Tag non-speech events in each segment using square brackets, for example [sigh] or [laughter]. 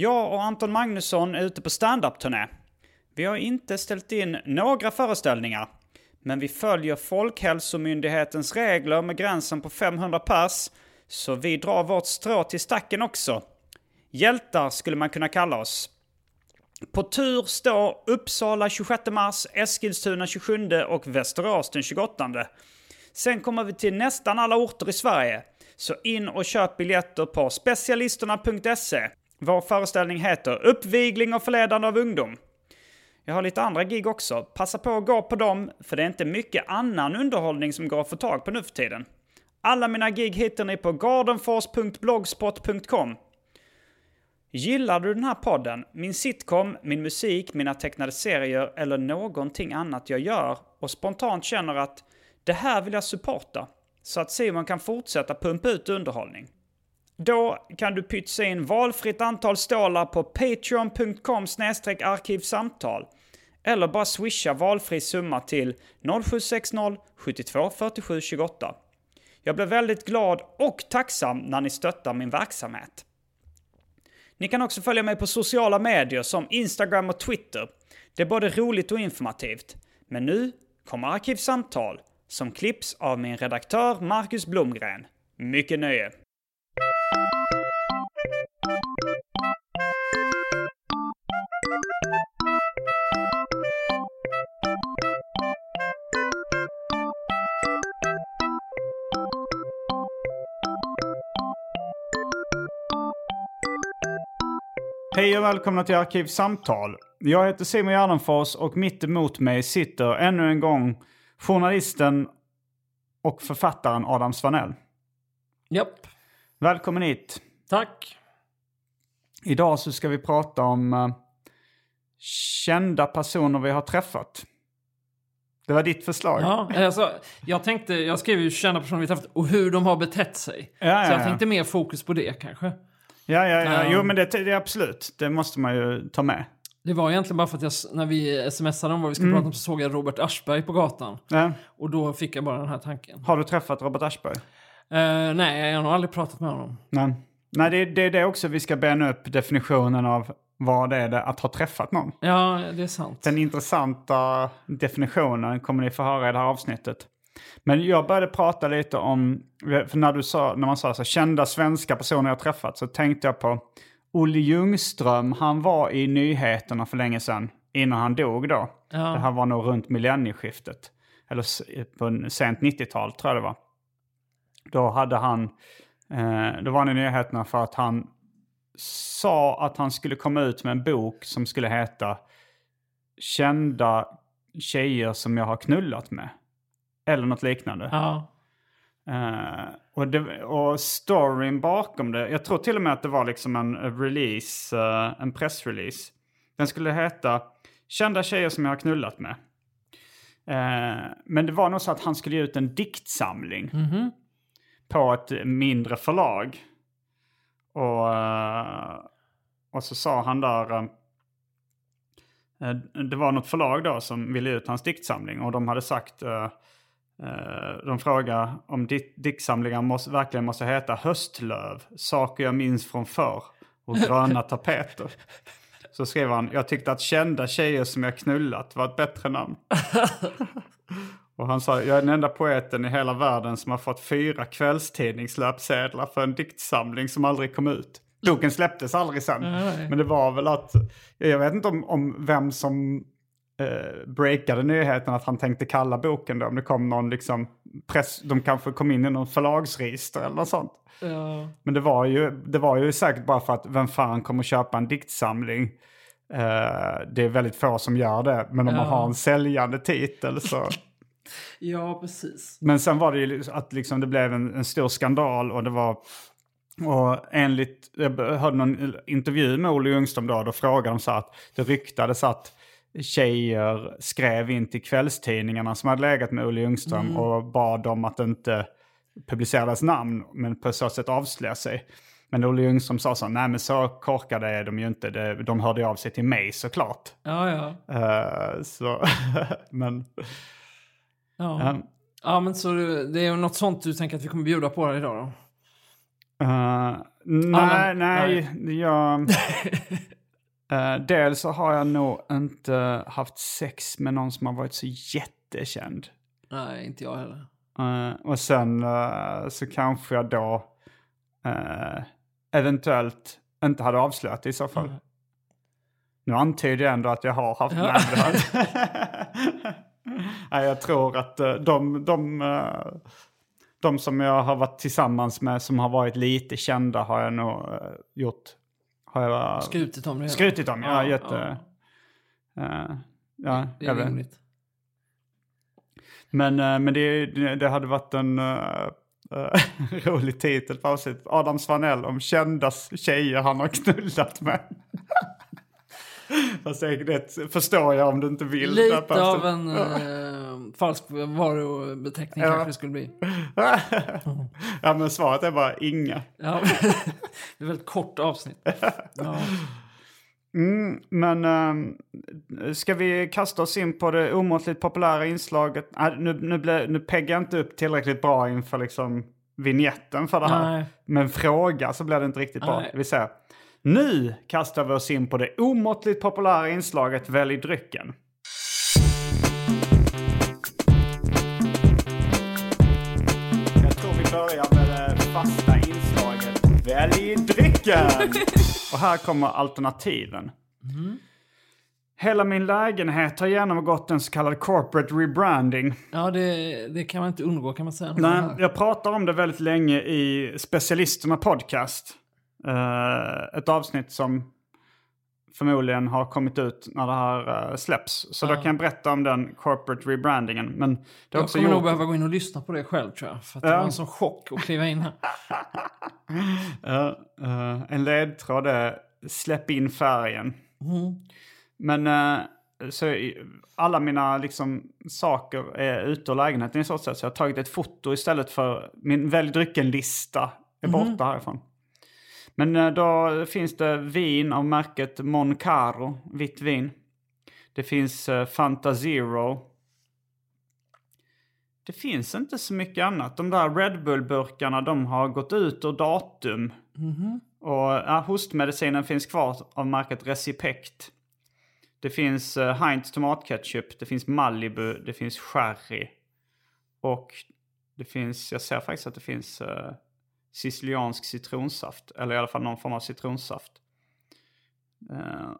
Jag och Anton Magnusson är ute på standup-turné. Vi har inte ställt in några föreställningar, men vi följer Folkhälsomyndighetens regler med gränsen på 500 pers, så vi drar vårt strå till stacken också. Hjältar skulle man kunna kalla oss. På tur står Uppsala 26 mars, Eskilstuna 27 och Västerås den 28. Sen kommer vi till nästan alla orter i Sverige. Så in och köp biljetter på specialisterna.se. Vår föreställning heter Uppvigling och förledande av ungdom. Jag har lite andra gig också. Passa på att gå på dem, för det är inte mycket annan underhållning som går att få tag på nu för tiden. Alla mina gig hittar ni på gardenfors.blogspot.com. Gillar du den här podden, min sitcom, min musik, mina tecknade serier eller någonting annat jag gör och spontant känner att det här vill jag supporta så att Simon kan fortsätta pumpa ut underhållning? Då kan du pytsa in valfritt antal stålar på patreon.com arkivsamtal eller bara swisha valfri summa till 0760 72 47 28. Jag blir väldigt glad och tacksam när ni stöttar min verksamhet. Ni kan också följa mig på sociala medier som Instagram och Twitter. Det är både roligt och informativt. Men nu kommer Arkivsamtal som klipps av min redaktör Marcus Blomgren. Mycket nöje! Hej och välkomna till Arkivsamtal. Jag heter Simon Gärdenfors och mitt emot mig sitter ännu en gång journalisten och författaren Adam Svanell. Japp, Välkommen hit. tack. Idag så ska vi prata om eh, kända personer vi har träffat. Det var ditt förslag. Ja, alltså, jag tänkte, jag skrev ju kända personer vi träffat och hur de har betett sig. Ja, ja, Så jag ja. tänkte mer fokus på det kanske. Ja, ja, ja. Ja. Jo, men det, det är absolut. Det måste man ju ta med. Det var egentligen bara för att jag, när vi smsade om vad vi skulle prata om så såg jag Robert Aschberg på gatan. Ja. Och då fick jag bara den här tanken. Har du träffat Robert Aschberg? Eh, nej, jag har nog aldrig pratat med honom. Nej. Nej, det, är det också vi ska bena upp definitionen av vad det är det att ha träffat någon. Ja, det är sant. Den intressanta definitionen kommer ni få höra i det här avsnittet. Men jag började prata lite om, för när, du sa, när man sa så kända svenska personer jag träffat så tänkte jag på Olle Ljungström. Han var i nyheterna för länge sedan, innan han dog då. Ja. Det här var nog runt millennieskiftet. Eller på en sent 90-tal tror jag det var. Då hade han, eh, då var han i nyheterna för att han sa att han skulle komma ut med en bok som skulle heta Kända tjejer som jag har knullat med. Eller något liknande. Ja. Eh, och, det, och storyn bakom det, jag tror till och med att det var liksom en release, eh, en pressrelease. Den skulle heta Kända tjejer som jag har knullat med. Eh, men det var nog så att han skulle ge ut en diktsamling på ett mindre förlag. Och, eh, och så sa han där, eh, eh, det var något förlag då som ville ge ut hans diktsamling och de hade sagt eh, Eh, De frågar om diktsamlingar måste, verkligen måste heta Höstlöv, saker jag minns från förr och [laughs] gröna tapeter. Så skrev han, jag tyckte att kända tjejer som jag knullat var ett bättre namn. [laughs] och han sa, jag är den enda poeten i hela världen som har fått fyra kvällstidningslöpsedlar för en diktsamling som aldrig kom ut. Boken släpptes aldrig sen. Men det var väl att, jag vet inte om, om vem som eh, breakade nyheten att han tänkte kalla boken då. Om det kom någon liksom press, de kanske kom in i någon förlagsregister eller något sånt. Ja. Men det var, ju, det var ju säkert bara för att vem fan kommer köpa en diktsamling? Eh, det är väldigt få som gör det. Men om man Ja. har en säljande titel så... [laughs] ja, precis. Men sen var det ju att liksom det blev en, en stor skandal och det var... Och enligt, jag hörde någon intervju med Olle Ljungström då, då frågade de så att det ryktades att tjejer skrev in till kvällstidningarna som hade legat med Olle Ljungström och bad dem att inte publicera deras namn, men på så sätt avslöja sig. Men Olle Ljungström sa så, nej men så korkade är de ju inte, det, de hörde av sig till mig såklart. Ja, ja. Eh, så, [laughs] men... Ja. Ja. ja, men så det är något sånt du tänker att vi kommer bjuda på här idag då? Eh, nej, men- nej, jag... [laughs] Eh, dels så har jag nog inte haft sex med någon som har varit så jättekänd. Nej, inte jag heller. Eh, och sen eh, så kanske jag då eventuellt inte hade avslöjat det i så fall. Nu antyder jag ändå att jag har haft Ja. Men det [laughs] Nej, jag tror att de, de, de som jag har varit tillsammans med som har varit lite kända har jag nog gjort. Har jag Skrutit om det. skrutit om. Har Ja, jätte... eh, ja, Det är rimligt. Men, eh, men det, det hade varit en eh, [laughs] rolig titel på avsnittet. Adam Svanell om kända tjejer han har knullat med. [laughs] Fast det, förstår jag om du inte vill. Lite av en falsk varubeteckning Ja. kanske det skulle bli. [laughs] ja men svaret är bara inga. Ja, [laughs] det är väldigt kort avsnitt. [laughs] Ja. Mm, men eh, ska vi kasta oss in på det omåttligt populära inslaget? Nej, nu, nu, ble, nu peggar jag inte upp tillräckligt bra inför liksom vignetten för det här. Nej. Men fråga så blir det inte riktigt bra. Nej. Vi ser. Nu kastar vi oss in på det omåttligt populära inslaget Välj drycken. Fasta inslaget Välj drycken! [laughs] Och här kommer alternativen. Hela min lägenhet har genomgått en så kallad corporate rebranding. Ja, det, det kan man inte undgå kan man säga. Nej, jag pratar om det väldigt länge i Specialisterna podcast. Eh, ett avsnitt som förmodligen har kommit ut när det här eh, släpps. Så då kan jag berätta om den corporate rebrandingen. Men det Jag också kommer nog gjort... behöva gå in och lyssna på det själv tror jag. För att det Ja. var en sån chock att kliva in här. [laughs] Ja, eh, en ledtråd är släpp in färgen. Mm. Men eh, så alla mina liksom, saker är ute ur lägenheten i så sätt. Så jag har tagit ett foto istället för min välj drycken-lista är borta härifrån. Men eh, då finns det vin av märket Moncaro, vitt vin. Det finns uh, Fanta Zero. Det finns inte så mycket annat. De där Red Bull-burkarna de har gått ut ur datum. Och ja, hostmedicinen finns kvar av märket Recipect. Det finns uh, Heinz tomatketchup, det finns Malibu, det finns sherry. Och det finns, jag ser faktiskt att det finns siciliansk citronsaft. Eller i alla fall någon form av citronsaft. Eh,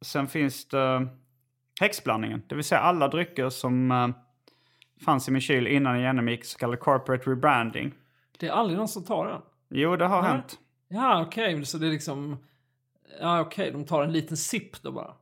sen finns det häxblandningen. Det vill säga alla drycker som eh, fanns i min kyl innan jag genomgick så kallad corporate rebranding. Det är aldrig någon som tar den. Jo, det har Nej. hänt. Ja, okej. Så det är liksom... Ja, okej. De tar en liten sipp då bara.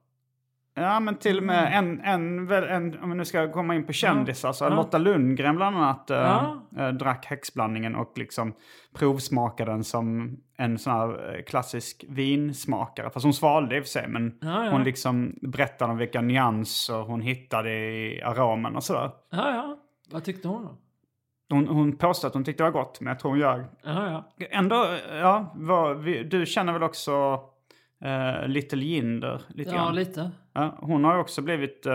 Ja, men till och med en, en, väl- en om vi nu ska komma in på kändisar, så Ja. Lotta Lundgren bland annat äh, Ja. äh, drack häxblandningen och liksom provsmakade den som en sån här äh, klassisk vinsmakare. Fast hon svalde i och för sig, men Ja, ja. hon liksom berättade om vilka nyanser hon hittade i aromen och sådär. Ja, ja. Vad tyckte hon då? Hon, hon påstod att hon tyckte det var gott, men jag tror hon ljög. Ja, ja. Ändå, ja, vad, vi, du känner väl också äh, Little Jinder lite Ja, grann? lite. Ja, hon har ju också blivit äh,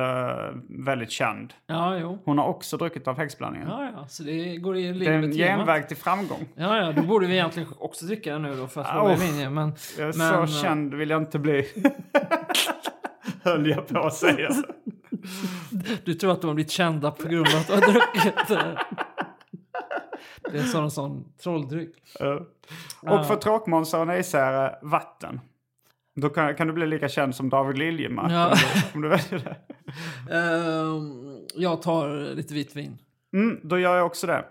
väldigt känd. Ja, jo. Hon har också druckit av häxblandningen. Ja, ja. Så det går i det är linje en med genväg till framgång. Ja, ja. Då borde vi egentligen också dricka den nu då för att vara i linje. Men, men, så eh, känd vill jag inte bli. [laughs] Höll jag på att säga. [laughs] Du tror att de har blivit kända på grund av att du har druckit Det är en sån, sån trolldryck. Och för tråkmånsar och nejsägare, vatten. Då kan, kan du bli lika känd som David Liljemark Ja. om, du, om du väljer det. Ehm, jag tar lite vitt vin. Mm, då gör jag också det.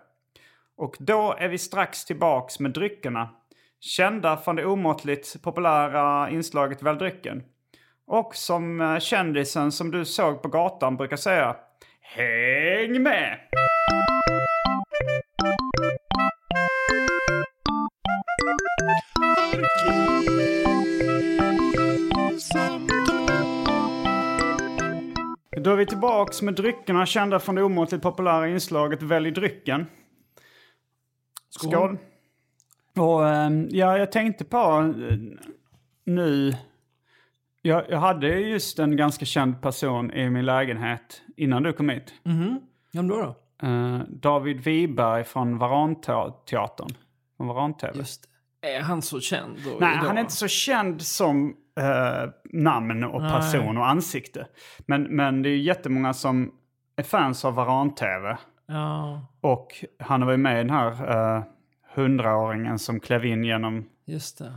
Och då är vi strax tillbaks med dryckerna. Kända från det omåttligt populära inslaget Välj drycken. Och som eh, kändisen som du såg på gatan brukar säga. Häng med! Då är vi tillbaks med dryckerna kända från det omåttligt populära inslaget Välj drycken. Skål. Och ehm, ja, jag tänkte på eh, nu. Jag, jag hade just en ganska känd person i min lägenhet innan du kom hit. Vem då? då? Eh, David Wiberg från Varanteatern. Från Varan-TV. Just det. Är han så känd? Då, Nej, idag? han är inte så känd som eh, namn och person och ansikte. Men, men det är ju jättemånga som är fans av Varan-TV. Ja, Och han var ju med i den här eh, hundraåringen som klev in genom just det.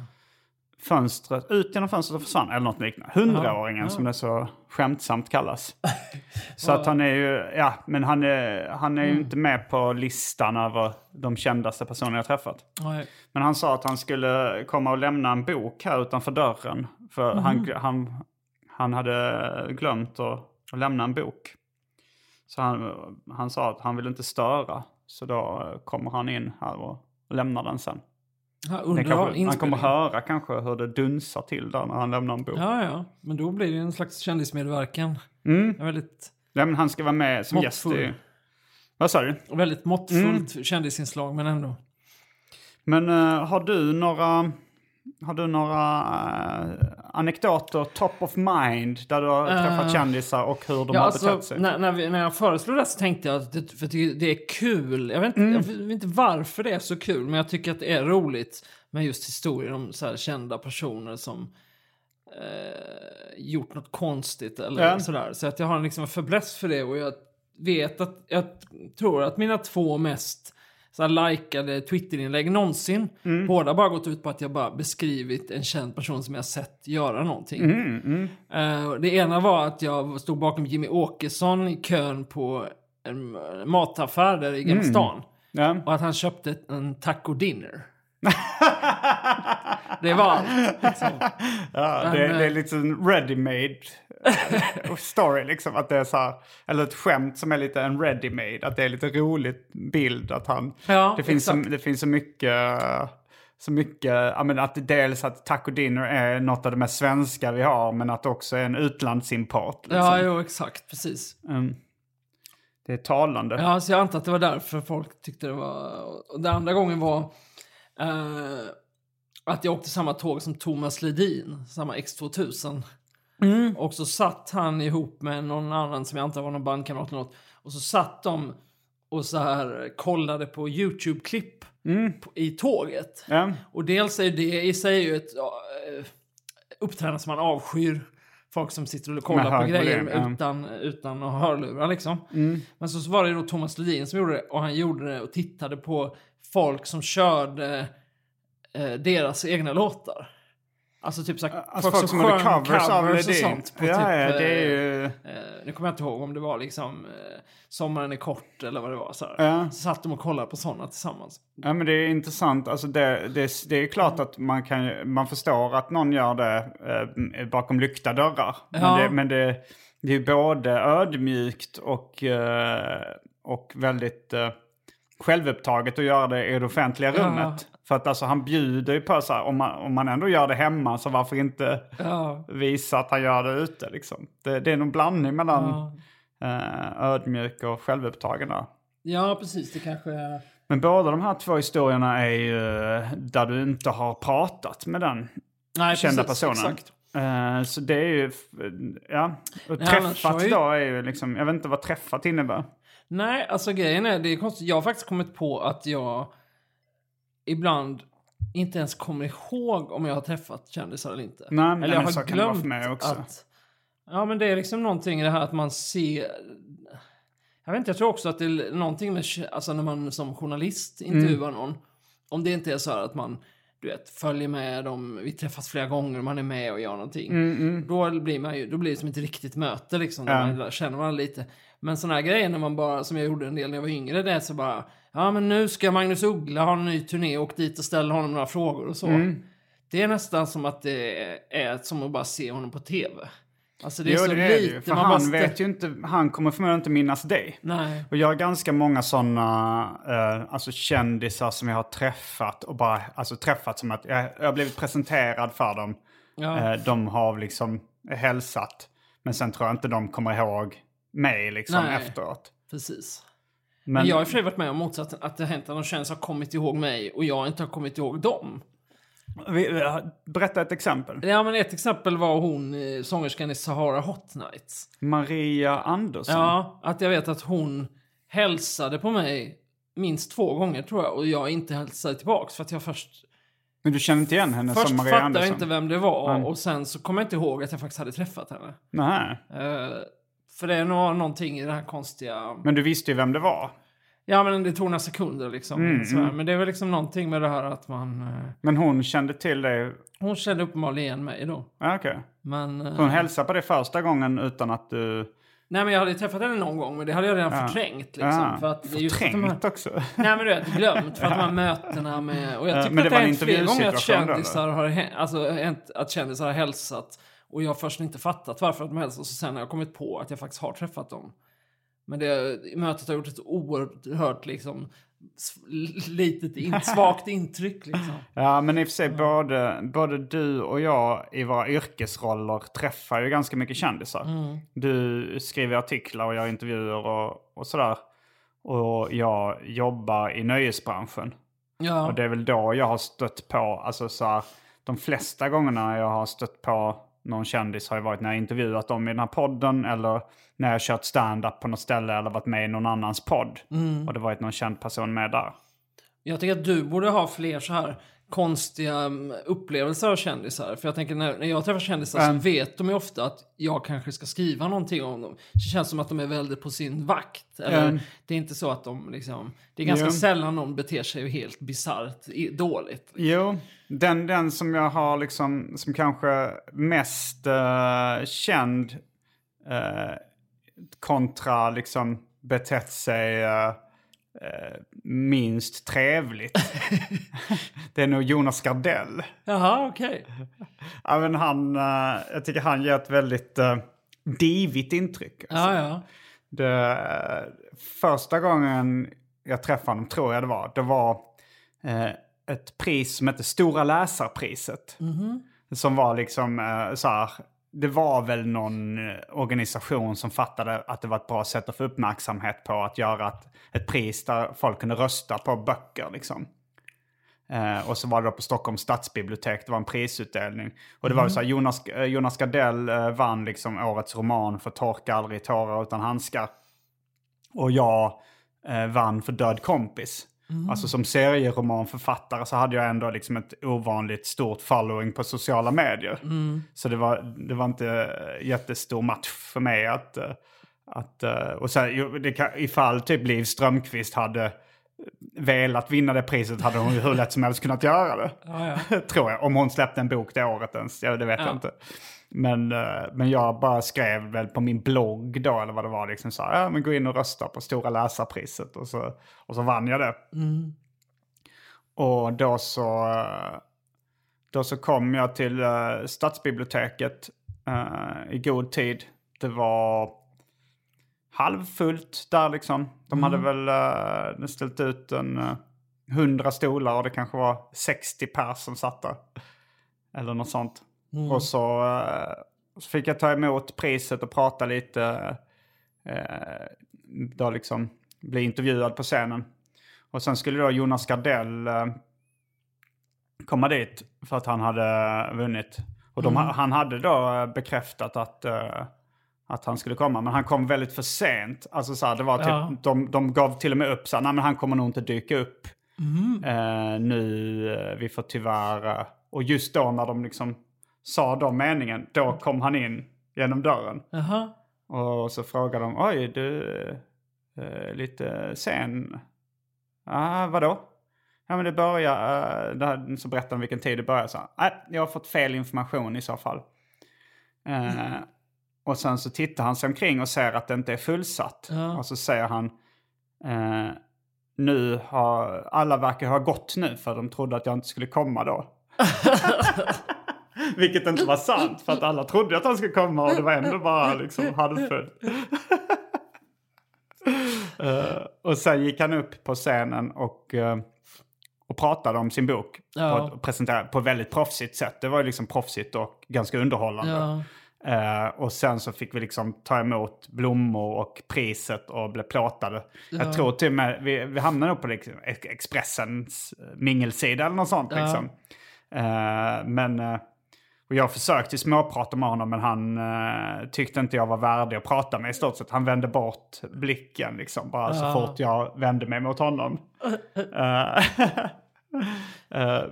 Fönstret, ut genom fönstret och försvann. Eller något liknande. Hundraåringen som det så skämtsamt kallas. [laughs] så att han är ju, ja, men han är, han är ju inte med på listan över de kändaste personer jag träffat. Nej. Men han sa att han skulle komma och lämna en bok här utanför dörren. För han, han, han hade glömt att, att lämna en bok. Så han, han sa att han vill inte störa. Så då kommer han in här och lämnar den sen. Ja, kanske, han kommer höra kanske hur det dunsar till där när han lämnar en bok. Ja, Ja, ja. Men då blir det en slags kändismedverkan. Mm. Väldigt, men han ska vara med som gäst Måttfull. i... Vad sa du? väldigt måttfullt Mm. kändisinslag, men ändå. Men eh, har du några, har du några eh, anekdoter top of mind där du har träffat kändisar och hur de Ja, har alltså, betett sig? när, när, vi, när jag föreslog det så tänkte jag att det, för tycker det är kul. Jag vet, inte, Mm. jag vet inte varför det är så kul, men jag tycker att det är roligt med just historier om så här kända personer som eh, gjort något konstigt eller Ja. sådär. Så att jag har liksom en fäbless för det och jag vet att jag tror att mina två mest så här likade Twitterinlägg någonsin. Mm. Båda bara gått ut på att jag bara beskrivit en känd person som jag sett göra någonting. Mm, Eh, det ena var att jag stod bakom Jimmy Åkesson i kön på en mataffär där i Gamla stan. Ja. Och att han köpte en taco dinner. Det var allt. Liksom. Ja, Men, det, eh, det är lite en ready-made eh, story liksom. Att det är så här, eller ett skämt som är lite en ready-made. Att det är lite roligt bild. Att han, Ja, det, finns så, det finns så mycket, så mycket, men att dels att taco dinner är något av det mest svenska vi har. Men att det också är en utlandsimport. Liksom. Ja, jo, exakt. Precis. Mm. Det är talande. Ja, så jag antar att det var därför folk tyckte det var... Och den andra gången var eh, att jag åkte samma tåg som Thomas Ledin, samma X2000. Och så satt han ihop med någon annan som jag antar var någon bandkamrat eller något. Och så satt de och så här kollade på YouTube-klipp på- i tåget. Ja. Och dels är det i sig ju ett eh, uppträdande som man avskyr. Folk som sitter och kollar på grejer ja. utan, utan att hörlurar liksom. Mm. Men så, så var det då Thomas Ledin som gjorde det och han gjorde det och tittade på folk som körde eh, deras egna låtar. Alltså typ såhär, Alltså folk, som gjorde sjöng covers, av och sånt. På ja, typ, ja, det är eh, ju... Eh, nu kommer jag inte ihåg om det var liksom eh, Sommaren är kort eller vad det var. Så. Ja. så satt de och kollade på sådana tillsammans. Ja men det är intressant. Alltså det, det, det är klart att man, kan, man förstår att någon gör det eh, bakom lyckta dörrar. Men, Ja. det, men det, det är både ödmjukt och, eh, och väldigt eh, självupptaget att göra det i det offentliga Ja. rummet. För att alltså han bjuder ju på så här, om man, om man ändå gör det hemma så varför inte Ja, visa att han gör det ute liksom. Det, det är någon blandning mellan ja. eh, ödmjuk och självupptagen där. ja, precis. Det kanske är... Men båda de här två historierna är ju där du inte har pratat med den Nej, kända precis, personen. Exakt. Eh, så det är ju, ja, och träffat ju- då är ju liksom, jag vet inte vad träffat innebär. Nej, alltså grejen är, det är konstigt. Jag har faktiskt kommit på att jag ibland inte ens kommer ihåg om jag har träffat kändisar eller inte. Nej, men eller jag har glömt att... Ja, men det är liksom någonting i det här att man ser... Jag vet inte, jag tror också att det är någonting med, alltså när man som journalist intervjuar Mm. någon. Om det inte är så här att man du vet, följer med dem, vi träffas flera gånger, man är med och gör någonting. Mm, Då blir man ju, då blir det som ett riktigt möte liksom, där Ja. man lär känner varandra lite. Men sådana här grejer när man bara, som jag gjorde en del när jag var yngre, det är så bara, ja men nu ska Magnus Uggla ha en ny turné, och dit och ställa honom några frågor och så. Mm. Det är nästan som att det är som att bara se honom på tv. Alltså det är jo, så det är det lite. ju. För man han stä- vet ju inte, han kommer förmodligen inte minnas dig. Nej. Och jag har ganska många sådana eh, alltså kändisar som jag har träffat och bara alltså träffat som att jag, jag har blivit presenterad för dem. Ja. Eh, de har liksom hälsat. Men sen tror jag inte de kommer ihåg mig liksom Nej. efteråt. Precis. Men, Men jag har i och för sig varit med om motsatsen, att det har hänt att någon kändis har kommit ihåg mig och jag inte har kommit ihåg dem. berätta ett exempel. Ja, men ett exempel var hon, eh, sångerskan i Sahara Hot Nights. Maria Andersson. Ja, att jag vet att hon hälsade på mig minst två gånger tror jag och jag inte hälsade tillbaks för att jag först, Men du känner inte igen henne först som Maria fattade Andersson? jag inte vem det var Mm. och sen så kom jag inte ihåg att jag faktiskt hade träffat henne. Nej. Eh, för det är nog någonting i det här konstiga... Men du visste ju vem det var. Ja, men det tog några sekunder liksom. Mm, sådär. mm. Men det är väl liksom någonting med det här att man... eh, Men hon kände till dig. Hon kände uppenbarligen igen mig då. Ja, Okej. Men... eh, Hon hälsade på dig första gången utan att du... Nej, men jag hade träffat henne någon gång, men det hade jag redan förträngt liksom. Ja, För att är just de här- Förträngt också. Nej men du vet, glömt för att de här [laughs] mötena med... Och jag Ja, tycker men att det det har hänt flera gånger att kändisar har, alltså, att kändisar har hälsat och jag har först inte fattat varför de hälsar och så sen har jag kommit på att jag faktiskt har träffat dem. Men det mötet har gjort ett oerhört liksom litet, in, [laughs] svagt intryck liksom. Ja, men i och för sig både, både du och jag i våra yrkesroller träffar ju ganska mycket kändisar. Mm. Du skriver artiklar och gör intervjuer och, och sådär. Och jag jobbar i nöjesbranschen. Ja, Och det är väl då jag har stött på, alltså så här, de flesta gångerna jag har stött på någon kändis har ju varit när jag intervjuat dem i den här podden eller när jag kört stand-up på något ställe eller varit med i någon annans podd. Och det varit någon känd person med där. jag tycker att du borde ha fler så här konstiga mm, upplevelser av kändisar. För jag tänker när, när jag träffar kändisar Mm. så vet de ju ofta att jag kanske ska skriva någonting om dem. Det känns som att de är väldigt på sin vakt. Eller Mm. det är inte så att de liksom... Det är ganska Jo. sällan någon beter sig helt bisarrt dåligt. Jo, den, den som jag har liksom, som kanske mest eh, känd eh, kontra liksom betett sig eh, minst trevligt. [laughs] det är nog Jonas Gardell. Jaha, okej. [laughs] Ja, men han, jag tycker han ger ett väldigt uh, divigt intryck. alltså. Ja, ja. Det, första gången jag träffade honom, tror jag det var, det var eh, ett pris som hette Stora läsarpriset. Som var liksom eh, så här, det var väl någon eh, organisation som fattade att det var ett bra sätt att få uppmärksamhet på att göra ett, ett pris där folk kunde rösta på böcker liksom. Eh, och så var det då på Stockholms stadsbibliotek, det var en prisutdelning. Och det var ju så här, Jonas, eh, Jonas Gardell eh, vann liksom årets roman för Torka aldrig tårar utan handskar. Och jag eh, vann för Död kompis. Alltså som serieromanförfattare så hade jag ändå liksom ett ovanligt stort following på sociala medier. Så det var, det var inte eh, jättestor match för mig att... eh, att eh, och jo, det kan, ifall typ Liv Strömquist hade velat vinna det priset hade hon ju hur lätt som helst kunnat göra det. [laughs] Tror jag. Om hon släppte en bok det året ens. Ja, det vet jag inte. Men, eh, men jag bara skrev väl på min blogg då, eller vad det var, liksom så här, ja men gå in och rösta på Stora läsarpriset. Och så, och så vann jag det. Och då så, då så kom jag till eh, stadsbiblioteket eh, i god tid. Det var halvfullt där liksom. De hade väl uh, ställt ut en uh, 100 stolar och det kanske var 60 pers som satt där. Eller något sånt. Och så, eh, så fick jag ta emot priset och prata lite. Uh, då liksom bli intervjuad på scenen. Och sen skulle då Jonas Gardell eh, komma dit för att han hade vunnit. Och de, han hade då eh, bekräftat att, eh, att han skulle komma. Men han kom väldigt för sent. Alltså så här, det var typ, Ja. de, de gav till och med upp så här, nej men han kommer nog inte dyka upp. Eh, nu, eh, vi får tyvärr... eh." och just då när de liksom sa de meningen, då kom han in genom dörren. Jaha. Och så frågade de, oj du är lite sen. Ah, vadå? Ja men det börjar, uh, det här, så berättar de vilken tid det börjar. Så, nej, jag har fått fel information i så fall. Uh, och sen så tittar han sig omkring och ser att det inte är fullsatt. Ja. Och så säger han, uh, nu har, alla verkar ha gått nu för de trodde att jag inte skulle komma då. [laughs] [laughs] Vilket inte var sant för att alla trodde att han skulle komma och det var ändå bara liksom halvfullt. [laughs] Eh, och sen gick han upp på scenen och, eh, och pratade om sin bok. Ja. På, presenterade, på ett väldigt proffsigt sätt. Det var ju liksom proffsigt och ganska underhållande. Ja. Eh, och sen så fick vi liksom ta emot blommor och priset och blev plåtade. Jag tror till och med, vi, vi hamnade nog på liksom Ex- Expressens mingelsida eller något sånt. Ja. Liksom. Eh, men, eh, och jag försökte småprata med honom men han eh, tyckte inte jag var värdig att prata med i stort sett. Han vände bort blicken liksom bara så fort jag vände mig mot honom. Eh, [laughs]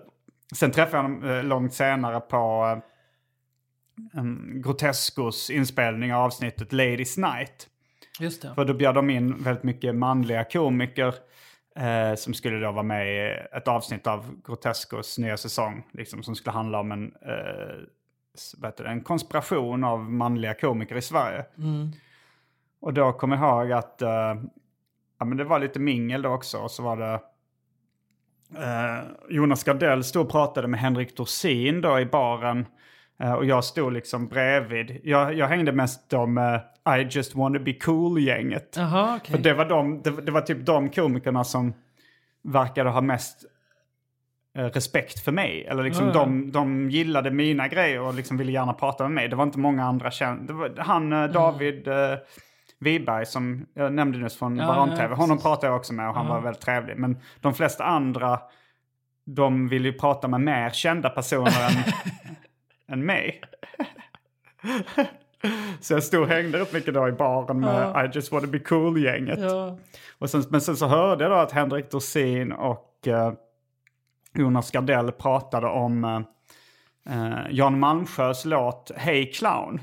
sen träffade jag honom långt senare på en Grotescos inspelning av avsnittet Ladies Night. För då bjöd de in väldigt mycket manliga komiker eh, som skulle då vara med i ett avsnitt av Grotescos nya säsong. Liksom, som skulle handla om en, eh, det, en konspiration av manliga komiker i Sverige. Och då kom jag ihåg att eh, ja, men det var lite mingel då också. Och så var det eh, Jonas Gardell stod och pratade med Henrik Dorsin då i baren. Eh, och jag stod liksom bredvid. Jag, jag hängde mest då med I just wanna be cool-gänget. Okej. För det var, de, det, det var typ de komikerna som verkade ha mest eh, respekt för mig. Eller liksom Ja, ja. de, de gillade mina grejer och liksom ville gärna prata med mig. Det var inte många andra kända. Han Mm. eh, David eh, Wiberg som jag nämnde nyss från Ja, Baron-TV. ja, Honom precis. pratade jag också med och han var väldigt trevlig. Men de flesta andra, de vill ju prata med mer kända personer än, [laughs] än mig. [laughs] Så jag stod och hängde upp mycket då i baren med I just wanna be cool-gänget. Ja. Och sen, men sen så hörde jag då att Henrik Dorsin och eh, Jonas Gardell pratade om eh, eh, Jan Malmsjös låt Hey Clown.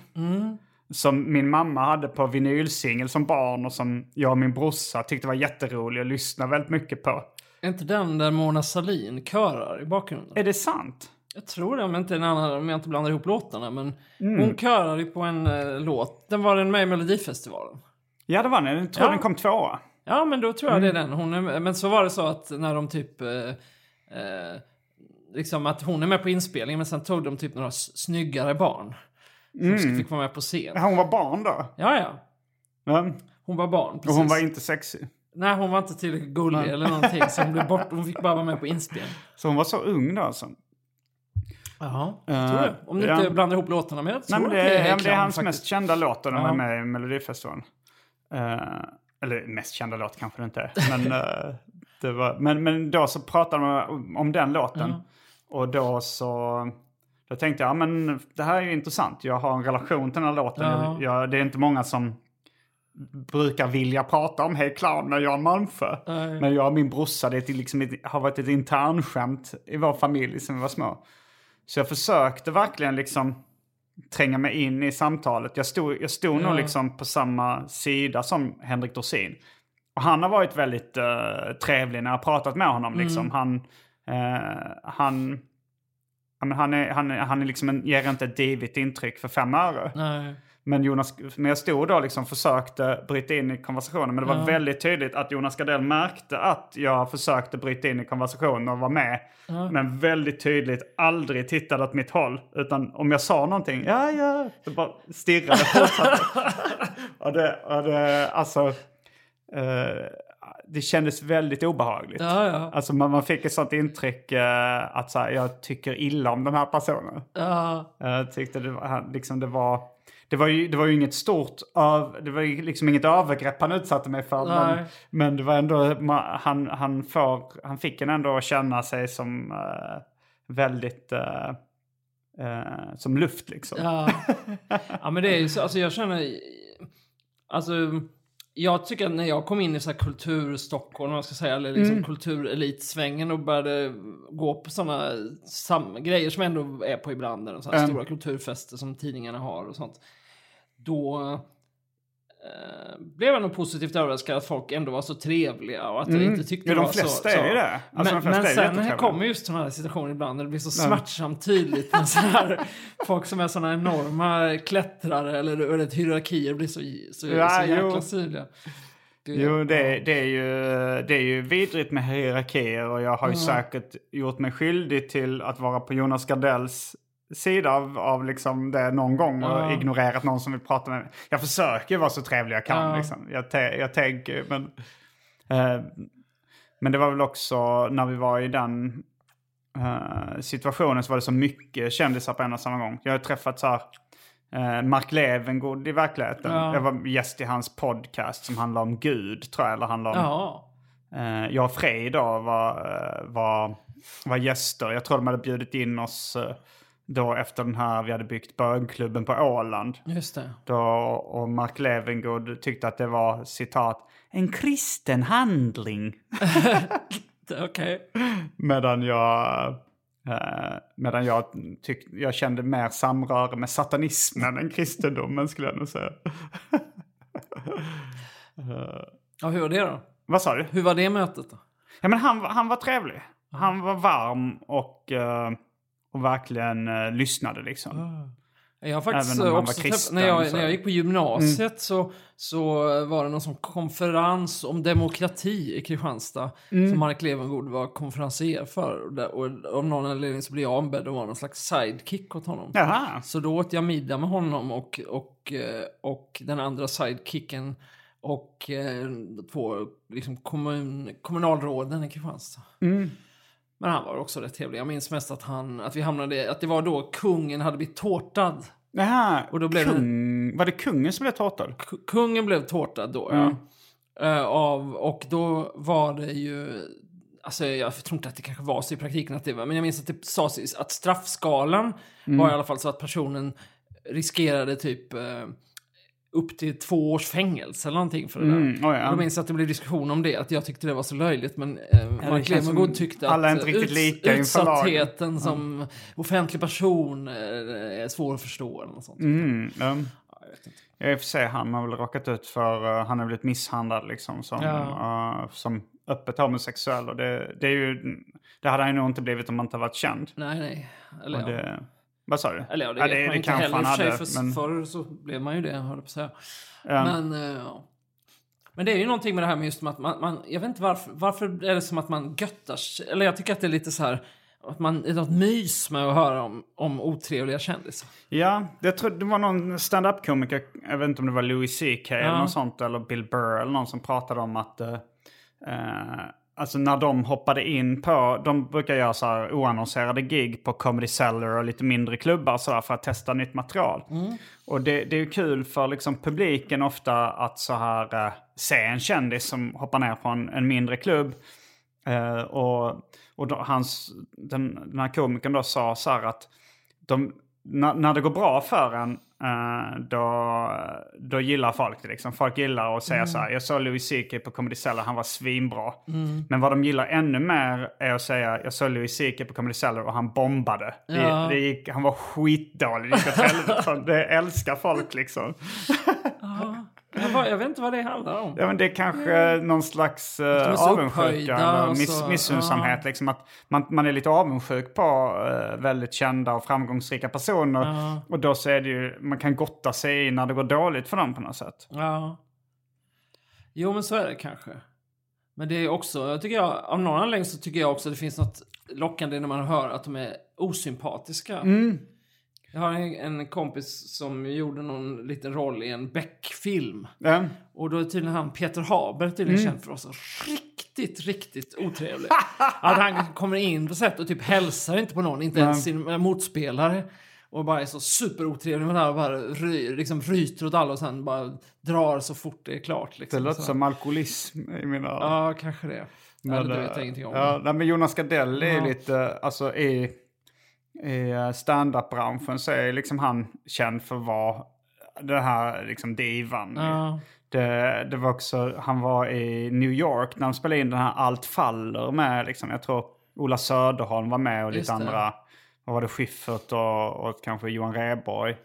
Som min mamma hade på vinylsingel som barn och som jag och min brorsa tyckte var jätterolig och lyssnade väldigt mycket på. Är inte den där Mona Sahlin körar i bakgrunden? Är det sant? Jag tror det, om inte, en annan, om jag inte blandar ihop låtarna. Men Mm. hon körar ju på en eh, låt. Den var den med i Melodifestivalen. Ja det var den. Jag tror Ja. den kom tvåa. Ja, men då tror jag Mm. det är den. Hon är, men så var det så att när de typ... Eh, eh, liksom att hon är med på inspelningen, men sen tog de typ några snyggare barn. Som fick vara med på scen. Hon var barn då. Ja, ja. Ja. Hon var barn, Och precis. hon var inte sexig. Nej, hon var inte tillräckligt gullig eller någonting. Så hon [laughs] blev bort. Hon fick bara vara med på inspelning. Så hon var så ung då alltså. Jaha, jag Eh, tror det. Om ja. inte blandar ihop låtarna. Tror Nej, men det, det är, ja, det är hans faktiskt. mest kända låt när Ja. är med i Melodifestivalen. Eh, eller mest kända låt kanske det inte är. Men, [laughs] eh, det var, men, men då så pratade de om, om den låten. Och då så... Då tänkte jag, ja, men det här är ju intressant. Jag har en relation till den här låten. Ja. Jag, jag, det är inte många som brukar vilja prata om Hey Clown med Jan Malmsjö. Nej. Men jag och min brorsa, det är liksom ett, har varit ett internskämt i vår familj sedan vi var små. Så jag försökte verkligen liksom tränga mig in i samtalet. Jag stod, jag stod nog liksom på samma sida som Henrik Dorsin. Och han har varit väldigt eh, trevlig när jag har pratat med honom. Liksom. Han, eh, han, ja, han, är, han, han är liksom en, ger inte ett divigt intryck för fem öre. Nej. Men, Jonas, men jag stod då liksom försökte bryta in i konversationen. Men det var väldigt tydligt att Jonas Gardell märkte att jag försökte bryta in i konversationen och var med. Men väldigt tydligt aldrig tittade åt mitt håll. Utan om jag sa någonting, ja ja, så bara stirrade fortsatte. [laughs] och det, och det, alltså, eh, det kändes väldigt obehagligt. Ja, ja. Alltså man, man fick ett sånt intryck eh, att så här, jag tycker illa om den här personen. Ja. Jag tyckte det var, liksom det var... Det var, ju, det var ju inget stort, öv, det var ju liksom inget övergrepp han utsatte mig för. Men, Nej. men det var ändå, han, han, får, han fick en ändå känna sig som eh, väldigt, eh, eh, som luft liksom. Ja. [laughs] ja, men det är ju så. Alltså jag känner... Alltså, jag tycker att när jag kom in i så här kultur Stockholm, man ska säga, eller liksom kulturelitsvängen och började gå på sådana sam- grejer som ändå är på ibland, eller så här Mm. stora kulturfester som tidningarna har och sånt. Då blev jag nog positivt överraskad att folk ändå var så trevliga och att jag inte tyckte Ja, de det var flesta så... är det. Alltså, de men flesta men sen jättetrevliga. kommer just sådana här situationer ibland när det blir så smärtsamt tydligt med så här, [laughs] folk som är sådana enorma klättrare eller, eller ett hierarkier blir så, så, Ja, så jäkla jo. tydliga. Det- Jo, det, det, är ju, det är ju vidrigt med hierarkier och jag har ju säkert gjort mig skyldig till att vara på Jonas Gardells sida av, av liksom det någon gång och Ja. ignorerat någon som vill prata med mig. Jag försöker vara så trevlig jag kan. Ja. Liksom. Jag, te, jag tänker, men... Eh, men det var väl också när vi var i den eh, situationen så var det så mycket kändisar på en och samma gång. Jag har träffat så här eh, Mark Levengood i verkligheten. Ja. Jag var gäst i hans podcast som handlar om Gud tror jag. Eller handlar om, Ja. eh, jag och Frej då var, eh, var, var gäster. Jag tror de hade bjudit in oss eh, då efter den här, vi hade byggt bögklubben på Åland. Just det. Då, och Mark Levengood tyckte att det var citat en kristen handling. [laughs] Okej. Medan jag, eh, medan jag, tyck, jag kände mer samröre med satanismen än kristendomen skulle jag nog säga. [laughs] Ja, hur var det då? Vad sa du? Hur var det mötet då? Ja, men han, han var trevlig. Han var varm och, eh, och verkligen eh, lyssnade liksom. Jag har faktiskt Även om man också var kristen, när, jag, när jag gick på gymnasiet så, så var det någon sån konferens om demokrati i Kristianstad som Mark Levengood var konferenser för. Och, av någon anledning så blev jag ombedd att vara någon slags sidekick åt honom. Jaha. Så då åt jag middag med honom och, och, eh, och den andra sidekicken och eh, två liksom kommun, kommunalråden i Kristianstad. Men han var också rätt trevlig. Jag minns mest att, han, att vi hamnade, att det var då kungen hade blivit tårtad. Jaha. Och då blev det- Kung, Var det kungen som blev tårtad? Kungen blev tårtad då, Mm. ja. Eh, av, och då var det ju... Alltså jag tror inte att det kanske var så i praktiken att det var, men jag minns att det sades att straffskalan Mm. var i alla fall så att personen riskerade typ eh, upp till två års fängelse eller någonting för det där. Mm, oj, ja. Och då minns jag att det blev diskussion om det, att jag tyckte det var så löjligt, men eh, Mark Levengood tyckte alla att inte riktigt uts- utsattheten som offentlig person eh, är svår att förstå eller något sånt. Mm, ja. Ja, jag vet inte. I och för sig, han har väl råkat ut för, eh, han har blivit misshandlad liksom som, Ja. eh, som öppet homosexuell. Och det, det är ju, det hade han ju nog inte blivit om han inte varit känd. Nej, nej. Eller, Och ja. det, vad sa du? Eller ja, det ja, vet man inte heller han hade, för men- förr så blev man ju det, höll på säga. Ja. Men, eh, ja. men det är ju någonting med det här med just att man, man jag vet inte varför, varför är det som att man göttar sig, eller jag tycker att det är lite så här, att man, det är något mys med att höra om, om otrevliga kändisar. Ja, jag tror det var någon stand-up-komiker, jag vet inte om det var Louis CK eller något sånt, eller Bill Burr eller någon som pratade om att eh, Alltså när de hoppade in på, de brukar göra så här oannonserade gig på Comedy Cellar och lite mindre klubbar så för att testa nytt material. Och det, det är kul för liksom publiken ofta att så här eh, se en kändis som hoppar ner på en, en mindre klubb. Eh, och och då, hans, den, den här komikern då sa så här att de, när, när det går bra för en, då, då gillar folk det. Liksom. Folk gillar att säga så här, jag såg Louis CK på Comedy Cellar, han var svinbra. Men vad de gillar ännu mer är att säga, jag såg Louis CK på Comedy Cellar och han bombade. Ja. Det, det gick, han var skitdålig, det gick åt [laughs] helvete. Det älskar folk liksom. Jag vet inte vad det handlar om. Ja, men det är kanske någon slags uh, avundsjuka miss, missunnsamhet. Liksom att man, man är lite avundsjuk på eh, väldigt kända och framgångsrika personer. Och då så är det ju, man kan gotta sig i när det går dåligt för dem på något sätt. Ja. Jo, men så är det kanske. Men det är också, jag tycker jag, av någon anledning så tycker jag också att det finns något lockande när man hör att de är osympatiska. Jag har en, kompis som gjorde någon liten roll i en Beck-film. Ja. Och då är tydligen han Peter Haber tydligen känd för vara så riktigt, riktigt otrevlig. [laughs] att han kommer in på sätt och typ hälsar inte på någon, inte ens sin motspelare. Och bara är så superotrevlig med det här och bara ry, liksom ryter åt alla och sen bara drar så fort det är klart. Det Liksom. låter så. som alkoholism i mina. Ja, kanske det. Men, det vet jag ingenting om. Ja, men Jonas Gardell är Ja. lite, alltså i, i eh, stand-up-branschen så är liksom han känd för att vara den här liksom divan. Ja. Det, det var också, han var i New York när de spelade in den här Allt faller med, liksom, jag tror Ola Söderholm var med och lite andra, vad var det, Schyffert och, och kanske Johan Rheborg.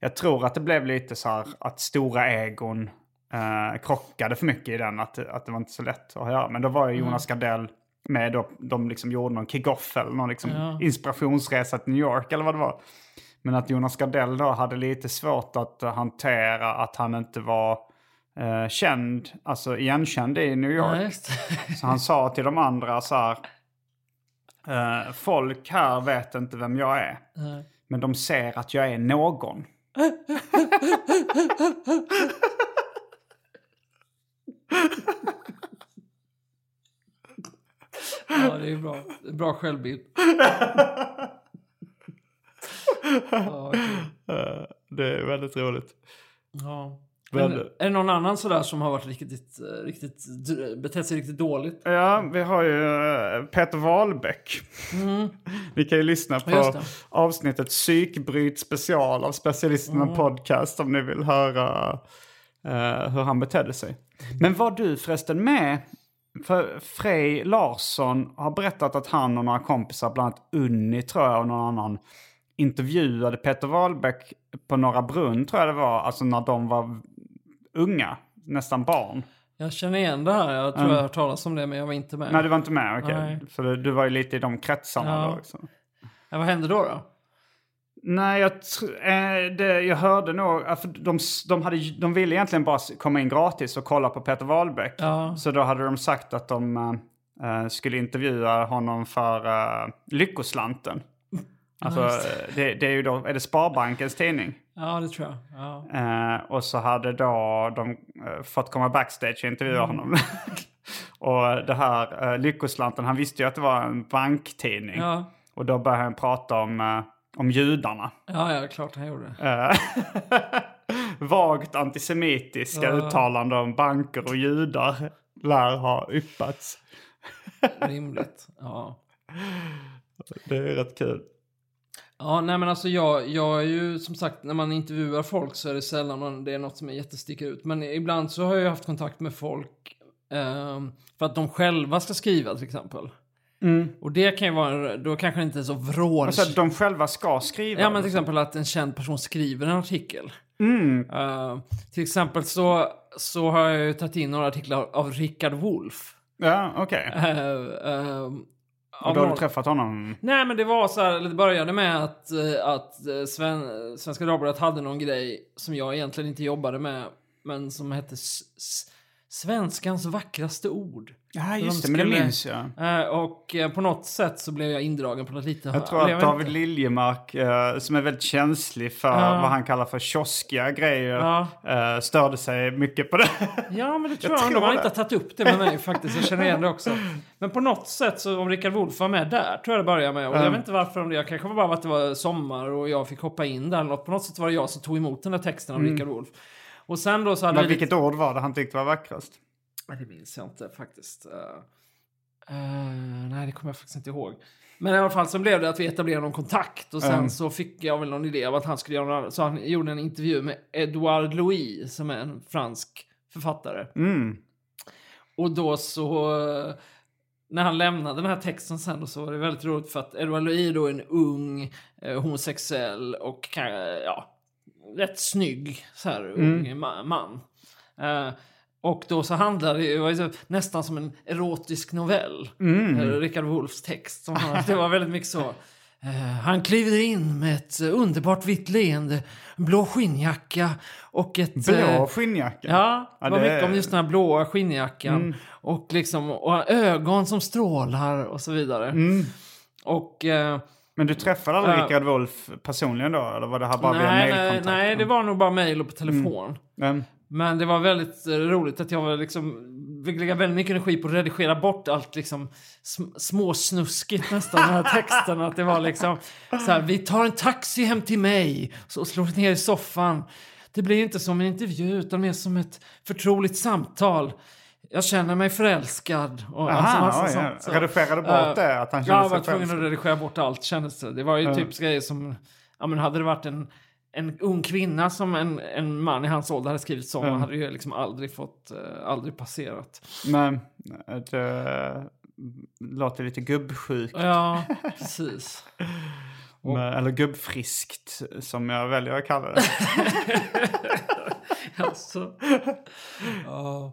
Jag tror att det blev lite så här att stora egon eh, krockade för mycket i den. Att, att det var inte så lätt att göra. Men då var ju Jonas Gardell med. Då, de liksom gjorde någon kick-off eller någon liksom Ja. inspirationsresa till New York eller vad det var. Men att Jonas Gardell då hade lite svårt att hantera att han inte var eh, känd, alltså igenkänd i New York. Ja. Så han sa till de andra så här. Eh, folk här vet inte vem jag är. Nej. Men de ser att jag är någon. [laughs] Ja, det är bra. Bra självbild. Ja. Eh, det är väldigt roligt. ja. Men- är det någon annan sådär som har varit riktigt, riktigt, betett sig riktigt dåligt? Ja, vi har ju eh, Peter Wahlbeck. Vi kan ju lyssna på Mm. Avsnittet Psykbryt special av Specialisterna Mm. Podcast om ni vill höra eh, hur han betedde sig. Men var du förresten med? För Frej Larsson har berättat att han och några kompisar, bland annat Unni tror jag och någon annan, intervjuade Peter Wahlbeck på Norra Brunn tror jag det var, alltså när de var unga, nästan barn. Jag känner igen det här. Jag tror jag har hört talas om det, men jag var inte med. Nej, du var inte med? Okej. Nej. För du, du var ju lite i de kretsarna Ja. då också. Ja, vad hände då? då? Nej, jag, eh, det, jag hörde nog... För de, de, hade, de ville egentligen bara komma in gratis och kolla på Peter Wahlbeck. Ja. Så då hade de sagt att de eh, eh, skulle intervjua honom för uh, Lyckoslanten. Alltså, eh, det, det är ju då, är det Sparbankens tidning? Ja, det tror jag. Ja. Eh, och så hade då de eh, fått komma backstage och intervjua Mm. honom. [laughs] och det här Lyckoslanten, han visste ju att det var en banktidning. Ja. Och då började han prata om, eh, om judarna. Ja, ja, klart han gjorde. Eh, [laughs] Vagt antisemitiska Ja. uttalanden om banker och judar lär ha yppats. Rimligt. Ja. Det är rätt kul. Ja, nej men alltså jag, jag är ju som sagt, när man intervjuar folk så är det sällan man, det är något som är jättesticker ut. Men ibland så har jag haft kontakt med folk ehm, för att de själva ska skriva till exempel. Och det kan ju vara, då kanske det inte är så vrål... Alltså att de själva ska skriva. Ja men till exempel att en känd person skriver en artikel. Mm. Eh, till exempel så, så har jag ju tagit in några artiklar av Richard Wolff. Ja, okej. Uh, uh, Och då har du träffat honom? Nej men det var så här, det började med att, eh, att eh, Sven, Svenska Dagbladet hade någon grej som jag egentligen inte jobbade med. Men som hette S- Svenskans vackraste ord. Ja, just de det. Men det minns jag. Eh, och eh, på något sätt så blev jag indragen på något lite... Jag tror att David. Liljemark, eh, som är väldigt känslig för Ja. vad han kallar för kioskiga grejer, Ja. störde sig mycket på det. Ja, men det [laughs] tror Jag jag, tror har det. inte tagit upp det med mig faktiskt. Jag känner igen det också. Men på något sätt så om Rickard Wolff var med där, tror jag det började med. Och jag vet inte varför om det, jag kanske bara var att det var sommar och jag fick hoppa in där. På något sätt var det jag som tog emot den där texten av Rickard Wolff. Och sen då så hade. Men vi vilket ord var det han tyckte var vackrast? Det minns jag inte faktiskt. Eh, nej, det kommer jag faktiskt inte ihåg. Men i alla fall så blev det att vi etablerade någon kontakt och sen Mm. så fick jag väl någon idé av att han skulle göra något, Så han gjorde en intervju med Edouard Louis som är en fransk författare. Mm. Och då så... eh, När han lämnade den här texten sen då så var det väldigt roligt för att Edouard Louis då är en ung eh, homosexuell och kan, ja, rätt snygg så här ung ma- man. Eh, och då så handlade det, det ju nästan som en erotisk novell. Mm. Eh, Richard Wolffs text. Som han, det var väldigt mycket så. Eh, han kliver in med ett underbart vitt leende, blå skinnjacka och ett... Blå skinnjacka? Ja, det var mycket Mm. om just den här blåa skinnjackan. Och liksom, och ögon som strålar och så vidare. Mm. Och... Eh, Men du träffade aldrig Ja. Rickard Wolff personligen då? Eller var det här bara via nej, nej, mailkontakt? nej, det var nog bara mail och på telefon. Mm. Men det var väldigt eh, roligt att jag var liksom, fick lägga väldigt mycket energi på att redigera bort allt liksom sm- småsnuskigt nästan, den här [laughs] texten. Att det var liksom så här, vi tar en taxi hem till mig så och slår ner i soffan. Det blir inte som en intervju utan mer som ett förtroligt samtal. Jag känner mig förälskad. Och Aha, massa oj, sånt, så. Redigerade bort Eh, det, att han kände jag var tvungen att redigera bort allt kändes det. Det var ju Ja. typiskt grejer som, ja men hade det varit en, en ung kvinna som en, en man i hans ålder hade skrivit som Ja. hade ju liksom aldrig fått, eh, aldrig passerat. Men det låter lite gubbsjukt. Ja, precis. [laughs] Men- Eller gubbfriskt, som jag väljer att kalla det. [laughs] alltså. Ja.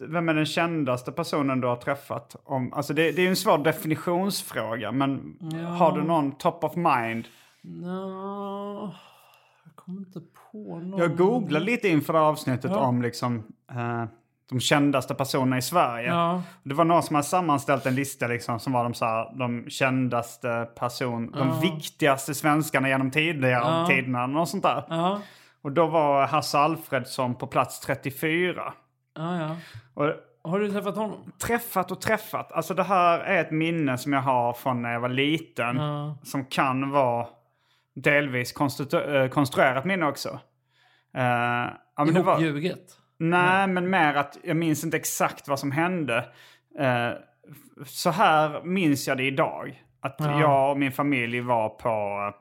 Vem är den kändaste personen du har träffat? Om, alltså det, det är ju en svår definitionsfråga, men har du någon top of mind? Nå, jag kommer inte på någon. Jag googlade lite inför avsnittet Ja. om liksom, eh, de kändaste personerna i Sverige. Ja. Det var någon som hade sammanställt en lista liksom, som var de, så här, de kändaste person, de viktigaste svenskarna genom tidigare tiderna. Och sånt där. Ja, Och då var Hasse Alfredsson på plats 34. ja, ja. Och Har du träffat honom? träffat och träffat. Alltså det här är ett minne som jag har från när jag var liten. Som kan vara delvis eh, konstruerat minne också. Eh, ja, men det var, nej, men mer att jag minns inte exakt vad som hände. Eh, så här minns jag det idag. Att jag och min familj var på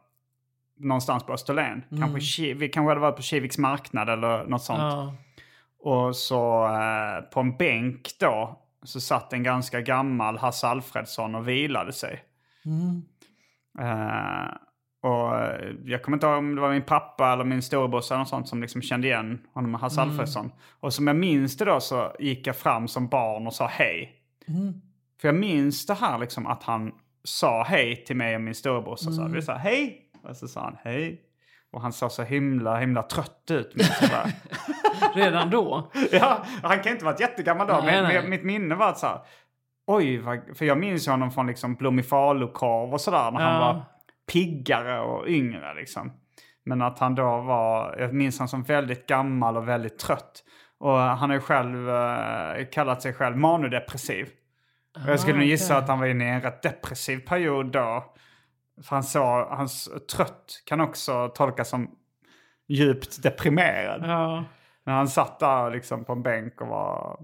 någonstans på Österlen. Kanske, Ki- vi kanske hade varit på Kiviks marknad eller något sånt. Ja. Och så eh, på en bänk då så satt en ganska gammal Hasse Alfredsson och vilade sig. Eh, och eh, jag kommer inte ihåg om det var min pappa eller min storebrorsa eller något sånt som liksom kände igen honom, Hasse Alfredsson. Och som jag minns det då så gick jag fram som barn och sa hej. För jag minns det här liksom att han sa hej till mig och min storebrorsa. Så vi sa hej. Och så sa han hej. Och han såg så himla, himla trött ut. Sådär. [laughs] Redan då? [laughs] Ja, han kan inte varit jättegammal då. Nej, men, nej. mitt minne var att så här, oj, vad, för jag minns ju honom från liksom Blommifalukorv och sådär. När han Ja. var piggare och yngre liksom. Men att han då var, jag minns han som väldigt gammal och väldigt trött. Och han har ju själv eh, kallat sig själv manodepressiv. Och jag skulle nog gissa att han var inne i en rätt depressiv period då. För han sa, hans trött kan också tolkas som djupt deprimerad. Ja. Men han satt där liksom på en bänk och var...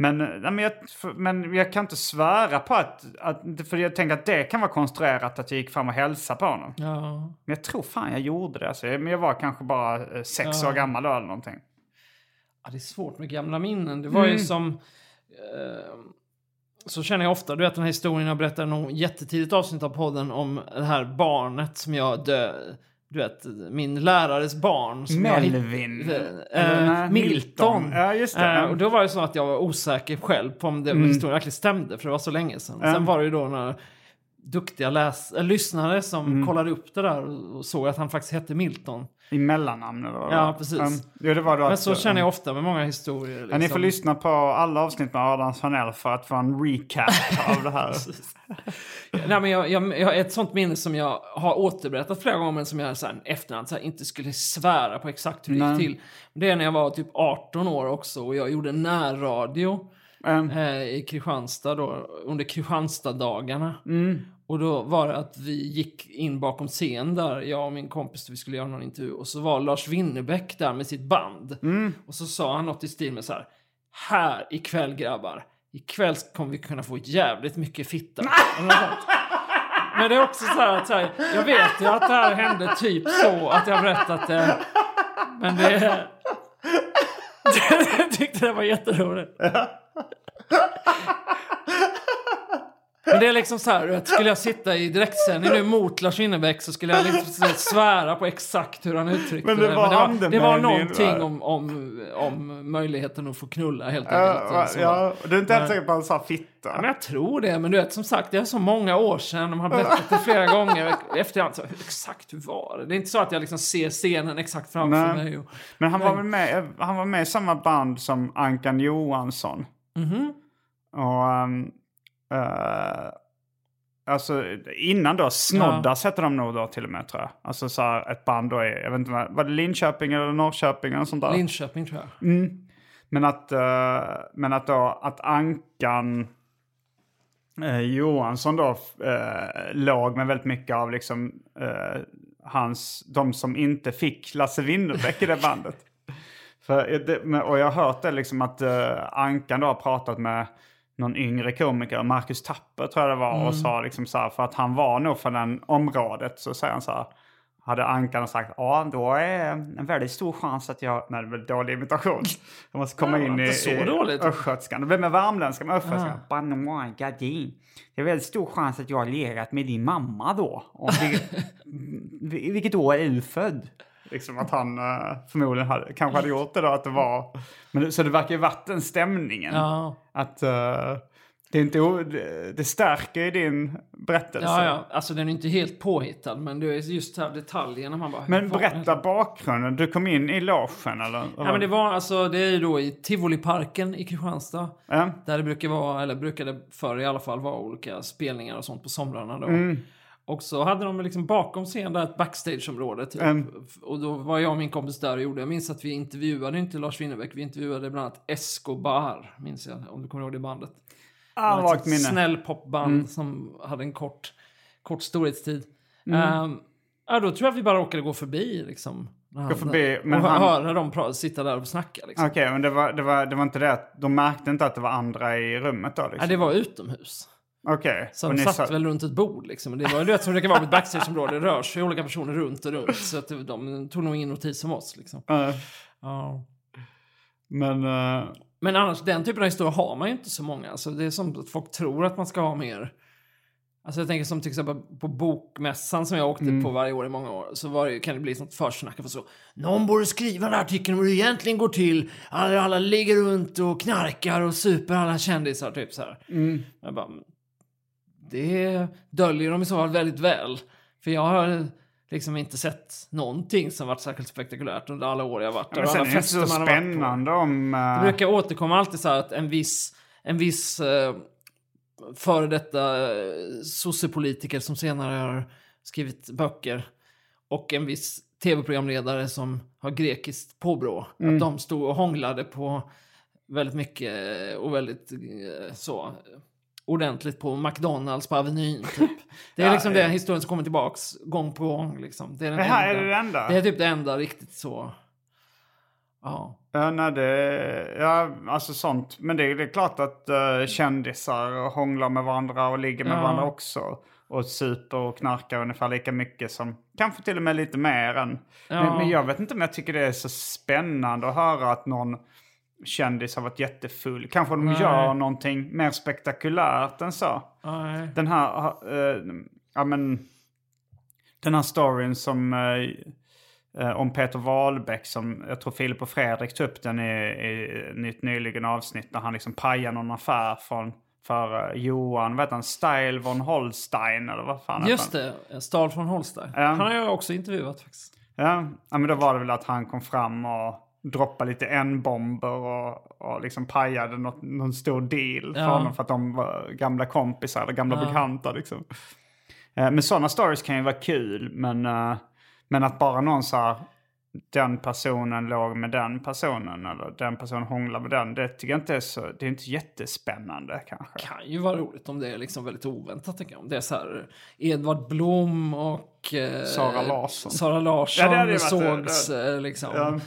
Men, men, jag, men jag kan inte svära på att, att... För jag tänker att det kan vara konstruerat att jag gick fram och hälsade på honom. ja. Men jag tror fan jag gjorde det. Alltså, men jag var kanske bara eh, sex år gammal då eller någonting. Ja, det är svårt med gamla minnen. Det var ju som... Eh, så känner jag ofta, du vet den här historien jag berättade i någon jättetidigt avsnitt av podden om det här barnet som jag dö... Du vet, min lärares barn. Som jag Melvin. Eh, Eller nej, Milton. Ja, just det. Eh, och då var det så att jag var osäker själv på om det historien verkligen stämde, för det var så länge sedan. Sen var det ju då när duktiga läs äh, lyssnare som Mm. kollade upp det där och såg att han faktiskt hette Milton. I mellannamn eller vad? Ja, precis. Um, jo, det var då Men att, så känner jag ofta med många historier. Liksom. Ja, ni får lyssna på alla avsnitt med Adam Svanell för att få en recap [laughs] av det här. Nej, men jag, jag, jag har ett sånt minne som jag har återberättat flera gånger men som jag här, efterhand så här, inte skulle svära på exakt hur det gick till. Det är när jag var typ 18 år också och jag gjorde närradio Um, eh, i Kristianstad då, under Kristianstaddagarna. mm. Och då var det att vi gick in bakom scen där, jag och min kompis, vi skulle göra någon intervju. Och så var Lars Winnerbäck där med sitt band. Och så sa han något i stil med så här. Här ikväll grabbar, ikväll kommer vi kunna få jävligt mycket fitta. [laughs] Men det är också så här att så här, jag vet ju att det här hände typ så att jag berättat det. Men det... [laughs] jag tyckte det var jätteroligt. Men det är liksom så här, skulle jag sitta i direktsändning nu mot Lars Winnerbäck så skulle jag liksom svära på exakt hur han uttryckte Men det var det, var, det var andemeningen, någonting va? om, om, om möjligheten att få knulla helt Ja, enkelt. Så. ja, och du är inte helt säker på att han sa Ja, fitta? men jag tror det, men du vet som sagt det är så många år sedan de har berättat det flera [laughs] gånger efterhand. Så, exakt hur var det? Det är inte så att jag liksom ser scenen exakt framför Nej. mig. Och, Men han var väl med, han var med i samma band som Ankan Johansson. Mhm. Och... Um, eh, alltså innan då, Snoddas hette de nog då till och med tror jag. Alltså så här, ett band då i, jag vet inte var det Linköping eller Norrköping eller sånt där? Linköping tror jag. Mm. Men att, eh, men att då, att Ankan eh, Johansson då eh, låg med väldigt mycket av liksom eh, hans, de som inte fick Lasse Winnerbäck i det bandet. [laughs] För det, men- och jag har hört det liksom att eh, Ankan då har pratat med någon yngre komiker, Marcus Tapper tror jag det var, och sa liksom så här, för att han var nog från den området så säger han så här, hade Ankan sagt ja då är en väldigt stor chans att jag, nej det var dålig imitation. Jag måste komma Ja, in i, så i dåligt. östgötskan. Det blir med värmländska med östgötskan. Ah. my gardin. Det är väldigt stor chans att jag har legat med din mamma då. Och vil- [laughs] vilket år är du född? Liksom att han eh, förmodligen hade, kanske hade gjort det då, att det var... Men, så det verkar ju varit den stämningen. Ja. Att eh, det, är inte, det, stärker ju din berättelse. Ja, ja, alltså den är inte helt påhittad, men det är just här detaljerna man bara... Men berätta bakgrunden. Du kom in i logen eller? Ja, men det var alltså, det är ju då i Tivoliparken i Kristianstad. Ja. Där det brukar vara, eller brukade förr i alla fall vara olika spelningar och sånt på somrarna då. Mm. Och så hade de liksom bakom scen där ett backstageområde typ. Mm. Och då var jag och min kompis där och gjorde, jag minns att vi intervjuade inte Lars Winnerbäck, vi intervjuade bland annat Escobar, minns jag, om du kommer ihåg det bandet. Ah, Det ett minne. snäll popband Mm. som hade en kort, kort storhetstid. Ehm, ja, då tror jag att vi bara råkade gå förbi liksom. Han- förbi, men och han- höra dem sitta där och snacka liksom. Okej, men det var, det, var, det var inte det att de märkte inte att det var andra i rummet då? Liksom. Ja, det var utomhus. Okej. Så och de ni satt sa- väl runt ett bord liksom. Det var ju det som brukar vara på ett backstageområde. Det rör sig olika personer runt och runt. Så att de tog nog ingen notis om oss liksom. Eh, Ja. men... eh, Men annars, den typen av historia har man ju inte så många. Alltså, det är som att folk tror att man ska ha mer. Alltså jag tänker som till exempel på bokmässan som jag åkte Mm. på varje år i många år. Så var det, kan det bli sånt försnack. För så, Någon borde skriva den här artikeln om hur det egentligen går till. Alla, alla ligger runt och knarkar och super alla kändisar. Typ så här. mm. Jag bara, det döljer de i så fall väldigt väl. För jag har liksom inte sett någonting som varit särskilt spektakulärt under alla år jag varit där. Men och sen är det inte så spännande om... eh, Det brukar återkomma alltid så här att en viss, en viss eh, före detta eh, sossepolitiker som senare har skrivit böcker och en viss tv-programledare som har grekiskt påbrå. Mm. Att de stod och hånglade på väldigt mycket och väldigt så ordentligt på McDonalds på Avenyn typ. [laughs] Det är Ja, liksom ja. den historien som kommer tillbaks gång på gång liksom. Det är, den Det här är enda- det enda? Det är typ det enda riktigt så... Ja. Ja, nej, det, ja, alltså sånt. Men det, är- det är klart att uh, kändisar hånglar med varandra och ligger med Ja. varandra också. Och super och knarkar ungefär lika mycket som, kanske till och med lite mer än. Ja. Men, men jag vet inte om jag tycker det är så spännande att höra att någon kändis har varit jättefull. Kanske de Nej. gör någonting mer spektakulärt än så. Nej. Den här, uh, ja men, den här storyn som, eh, om Peter Wahlbeck som, jag tror Filip och Fredrik tog upp den i, i, ett nyligen avsnitt när han liksom pajar någon affär från för Johan, vad heter han, Style von Holstein eller vad fan Just det, Stahl från Holstein. Ja. Han har jag också intervjuat faktiskt. Ja, ja, men då var det väl att han kom fram och droppade lite N-bomber och, och liksom pajade något, någon stor deal för Ja. honom för att de var gamla kompisar eller gamla Ja. bekanta liksom. Eh, Men sådana stories kan ju vara kul, men, eh, men att bara någon så här, den personen låg med den personen eller den personen hånglade med den, det tycker jag inte är så, det är inte jättespännande kanske. kan ju vara roligt om det är liksom väldigt oväntat. Tänker jag. Om det är så här Edvard Blom och eh, Sara Larsson. Sara Larsson Ja, det ju varit- sågs eh, liksom. Ja,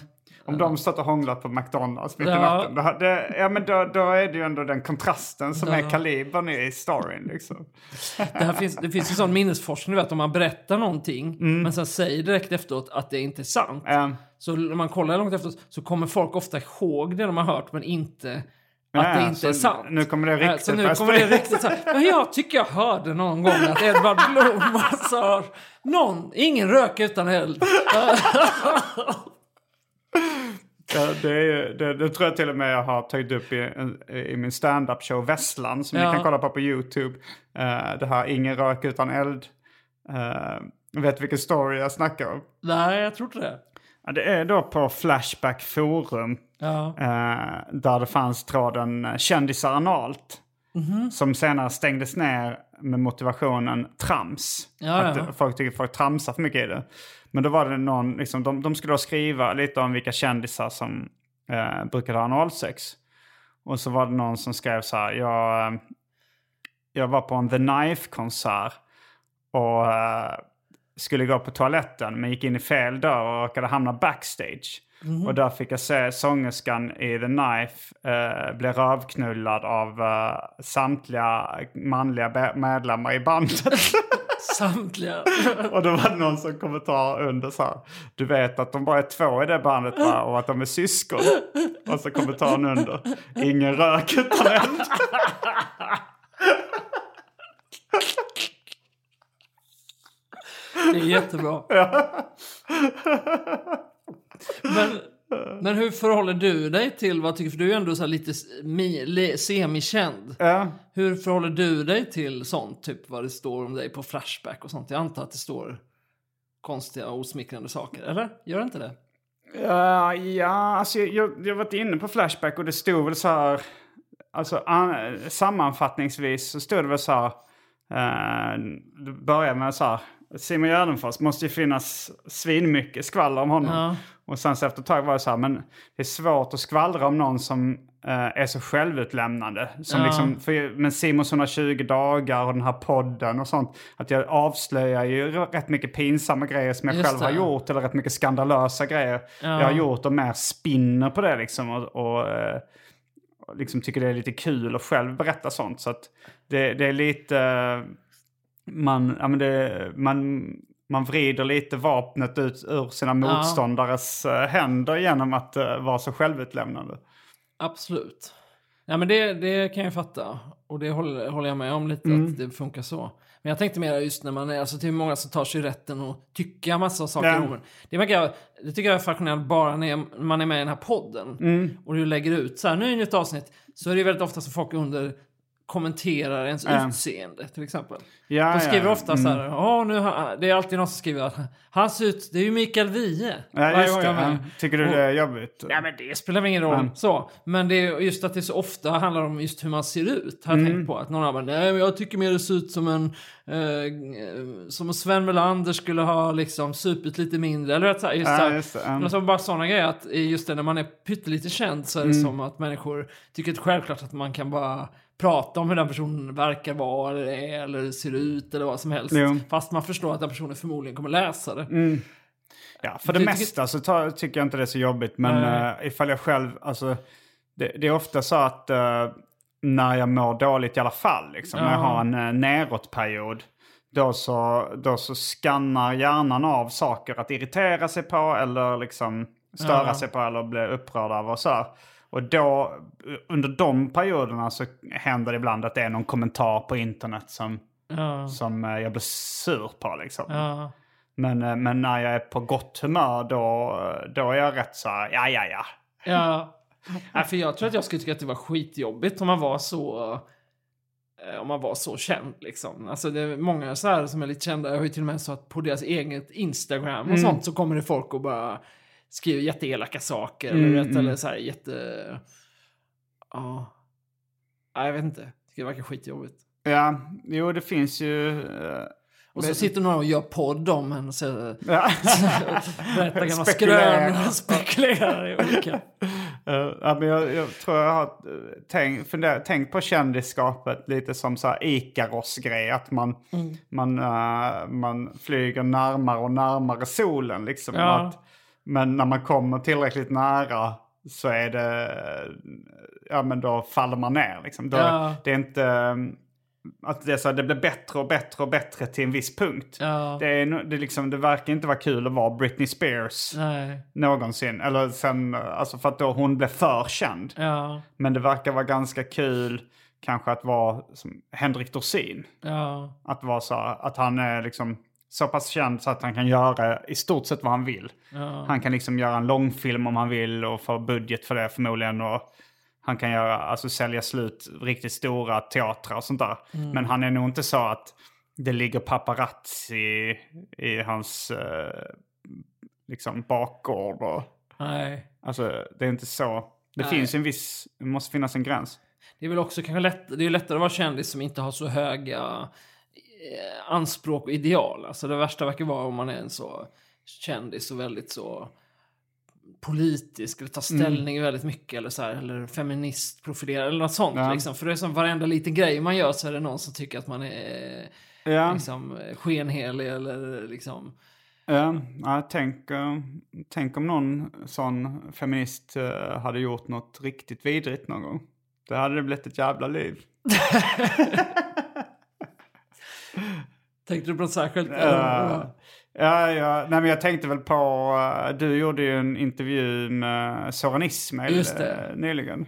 om de stått och hånglat på McDonalds mitt i natten. Då, det, ja, men då, då är det ju ändå den kontrasten som är kalibern i storyn. Liksom. Det, här finns, det finns ju sån minnesforskning, du vet, om man berättar någonting men sen säger direkt efteråt att det inte är sant. Mm. Så när man kollar långt efteråt så kommer folk ofta ihåg det de har hört men inte att Ja, det inte är sant. nu kommer det riktigt Så nu kommer det riktigt här. Men jag tycker jag hörde någon gång att Edvard Blom sa någon, ingen rök utan eld. [laughs] Ja, det, är, det, det tror jag till och med jag har tagit upp i, i min stand-up show Vesslan som Ja. ni kan kolla på på YouTube. Eh, det här Ingen rök utan eld. Uh, vet vilken story jag snackar om? Nej, jag tror inte det. Ja, det är då på Flashback Forum. Ja. Eh, där det fanns tråden kändisar analt. Mhm. Som senare stängdes ner med motivationen trams. Ja, att folk tycker folk tramsar för mycket i det. Men då var det någon, liksom, de, de skulle då skriva lite om vilka kändisar som eh, brukade ha analsex. Och så var det någon som skrev så här, jag, eh, jag var på en The Knife-konsert och eh, skulle gå på toaletten men gick in i fel dörr och råkade hamna backstage. Och där fick jag se sångerskan i The Knife eh, bli rövknullad av eh, samtliga manliga medlemmar i bandet. [laughs] Samtliga. [laughs] och då var det någon som kommentar under så här. Du vet att de bara är två i det bandet va? Och att de är syskon. Och så kommentaren under. Ingen rök utan eld. Det är jättebra. Men, men hur förhåller du dig till, vad tycker för du är ändå så lite mi, semikänd. Ja. Hur förhåller du dig till sånt, typ vad det står om dig på Flashback och sånt? Jag antar att det står konstiga och osmickrande saker, eller? Gör det inte det? Ja, ja alltså jag, jag, jag varit inne på Flashback och det stod väl så här... Alltså an, sammanfattningsvis så stod det väl så här... Eh, det började med så här... Simon Gärdenfors måste ju finnas svinmycket skvaller om honom. Ja. Och sen så efter ett tag var det så här, men det är svårt att skvallra om någon som eh, är så självutlämnande. Som Ja. liksom, för, men Simons 120 dagar och den här podden och sånt. Att jag avslöjar ju rätt mycket pinsamma grejer som jag Just själv har det. gjort. Eller rätt mycket skandalösa grejer Ja. jag har gjort och mer spinner på det liksom. Och, och, eh, liksom tycker det är lite kul att själv berätta sånt. Så att det, det är lite... eh, Man, ja, men det, man, man vrider lite vapnet ut ur sina motståndares eh, händer genom att eh, vara så självutlämnande. Absolut. Ja, men det, det kan jag fatta. Och det håller, håller jag med om lite, att det funkar så. Men jag tänkte mer just när man är, alltså det är många som tar sig rätten och tycka massa saker Ja. om. Det, jag- det tycker jag är fascinerande bara när man är med i den här podden. Och du lägger ut så här, nu är det ett avsnitt, så är det väldigt ofta som folk under kommenterar ens Ja. utseende till exempel. Ja, De skriver ja. ofta så här, "Åh, nu det är alltid någon som skriver att han ser ut, det är ju Mikael Wiehe. Ja, just det. Ja. Tycker du det är jobbigt? Ja men det spelar ingen roll Mm. så. Men det är just att det så ofta handlar om just hur man ser ut. Har jag Mm. tänkt på. Att någon bara, nej men jag tycker mer det ser ut som en... Eh, som om Sven Melander skulle ha liksom supit lite mindre. Eller vet, så här, just, Ja, så här, just det, mm. alltså bara sådana grejer. Att just det, när man är pyttelite känd så är det Mm. som att människor tycker det är självklart att man kan bara prata om hur den personen verkar vara eller är eller ser ut eller vad som helst. Jo. Fast man förstår att den personen förmodligen kommer läsa det. Ja, för det tycker- mesta så tar, tycker jag inte det är så jobbigt. Men Nej. uh, ifall jag själv, alltså det, det är ofta så att eh, när jag mår dåligt i alla fall, liksom, när jag Ja. har en uh, neråtperiod, då så, då så skannar hjärnan av saker att irritera sig på eller liksom störa Ja. sig på eller bli upprörd av och så. Och då, under de perioderna så händer det ibland att det är någon kommentar på internet som, Ja. som eh, jag blir sur på liksom. Ja. Men, eh, men när jag är på gott humör då, då är jag rätt så här, ja ja ja. Ja. Nej, för jag tror att jag skulle tycka att det var skitjobbigt om man var så eh, om man var så känd liksom. Alltså det är många så här som är lite kända, jag har ju till och med så att på deras eget Instagram och Mm. sånt så kommer det folk och bara skriver jätteelaka saker. Mm, eller, vet, mm. eller så här jätte... Ja. Nej, jag vet inte. Det verkar skitjobbigt. Ja, jo det finns ju... eh, Och så sitter några och gör podd om en och så ja. [laughs] berättar gamla skrönor och spekulerar i olika... Eh, ja, men jag, jag tror jag har uh, tänkt funder, tänkt på kändisskapet lite som så här Ikaros-grej. Att man, man, eh, man flyger närmare och närmare solen. Liksom. Ja. Att, men när man kommer tillräckligt nära så är det... Ja men då faller man ner. Liksom. Då, Ja. Det är inte... um, Att det, är så här, det blir bättre och bättre och bättre till en viss punkt. Ja. Det, är, det, liksom, det verkar inte vara kul att vara Britney Spears Nej. någonsin. Eller sen, alltså för att då hon blev för känd. Ja. Men det verkar vara ganska kul kanske att vara som Henrik Dorsin. Ja. Att vara så att han är liksom så pass känd så att han kan göra i stort sett vad han vill. Ja. Han kan liksom göra en långfilm om han vill och få budget för det förmodligen. Och han kan göra, alltså sälja slut riktigt stora teatrar och sånt där. Men han är nog inte så att det ligger paparazzi i hans eh, liksom bakgård. Och, Nej. alltså det är inte så. Det Nej. finns en viss, det måste finnas en gräns. Det är väl också kanske lätt, det är lättare att vara kändis som inte har så höga anspråk och ideal. Alltså det värsta verkar vara om man är en så kändis och väldigt så politisk eller tar Mm. ställning väldigt mycket eller så här, eller feministprofilerad eller något sånt Ja. liksom. För det är som varenda liten grej man gör så är det någon som tycker att man är Ja. liksom skenhelig eller liksom Ja, ja, tänk, eh, tänk om någon sån feminist eh, hade gjort något riktigt vidrigt någon gång. Då hade det blivit ett jävla liv. [laughs] Tänkte du på något särskilt? Uh, ja, ja, nej, men jag tänkte väl på, eh, du gjorde ju en intervju med Soran Ismail Just det. eh, nyligen.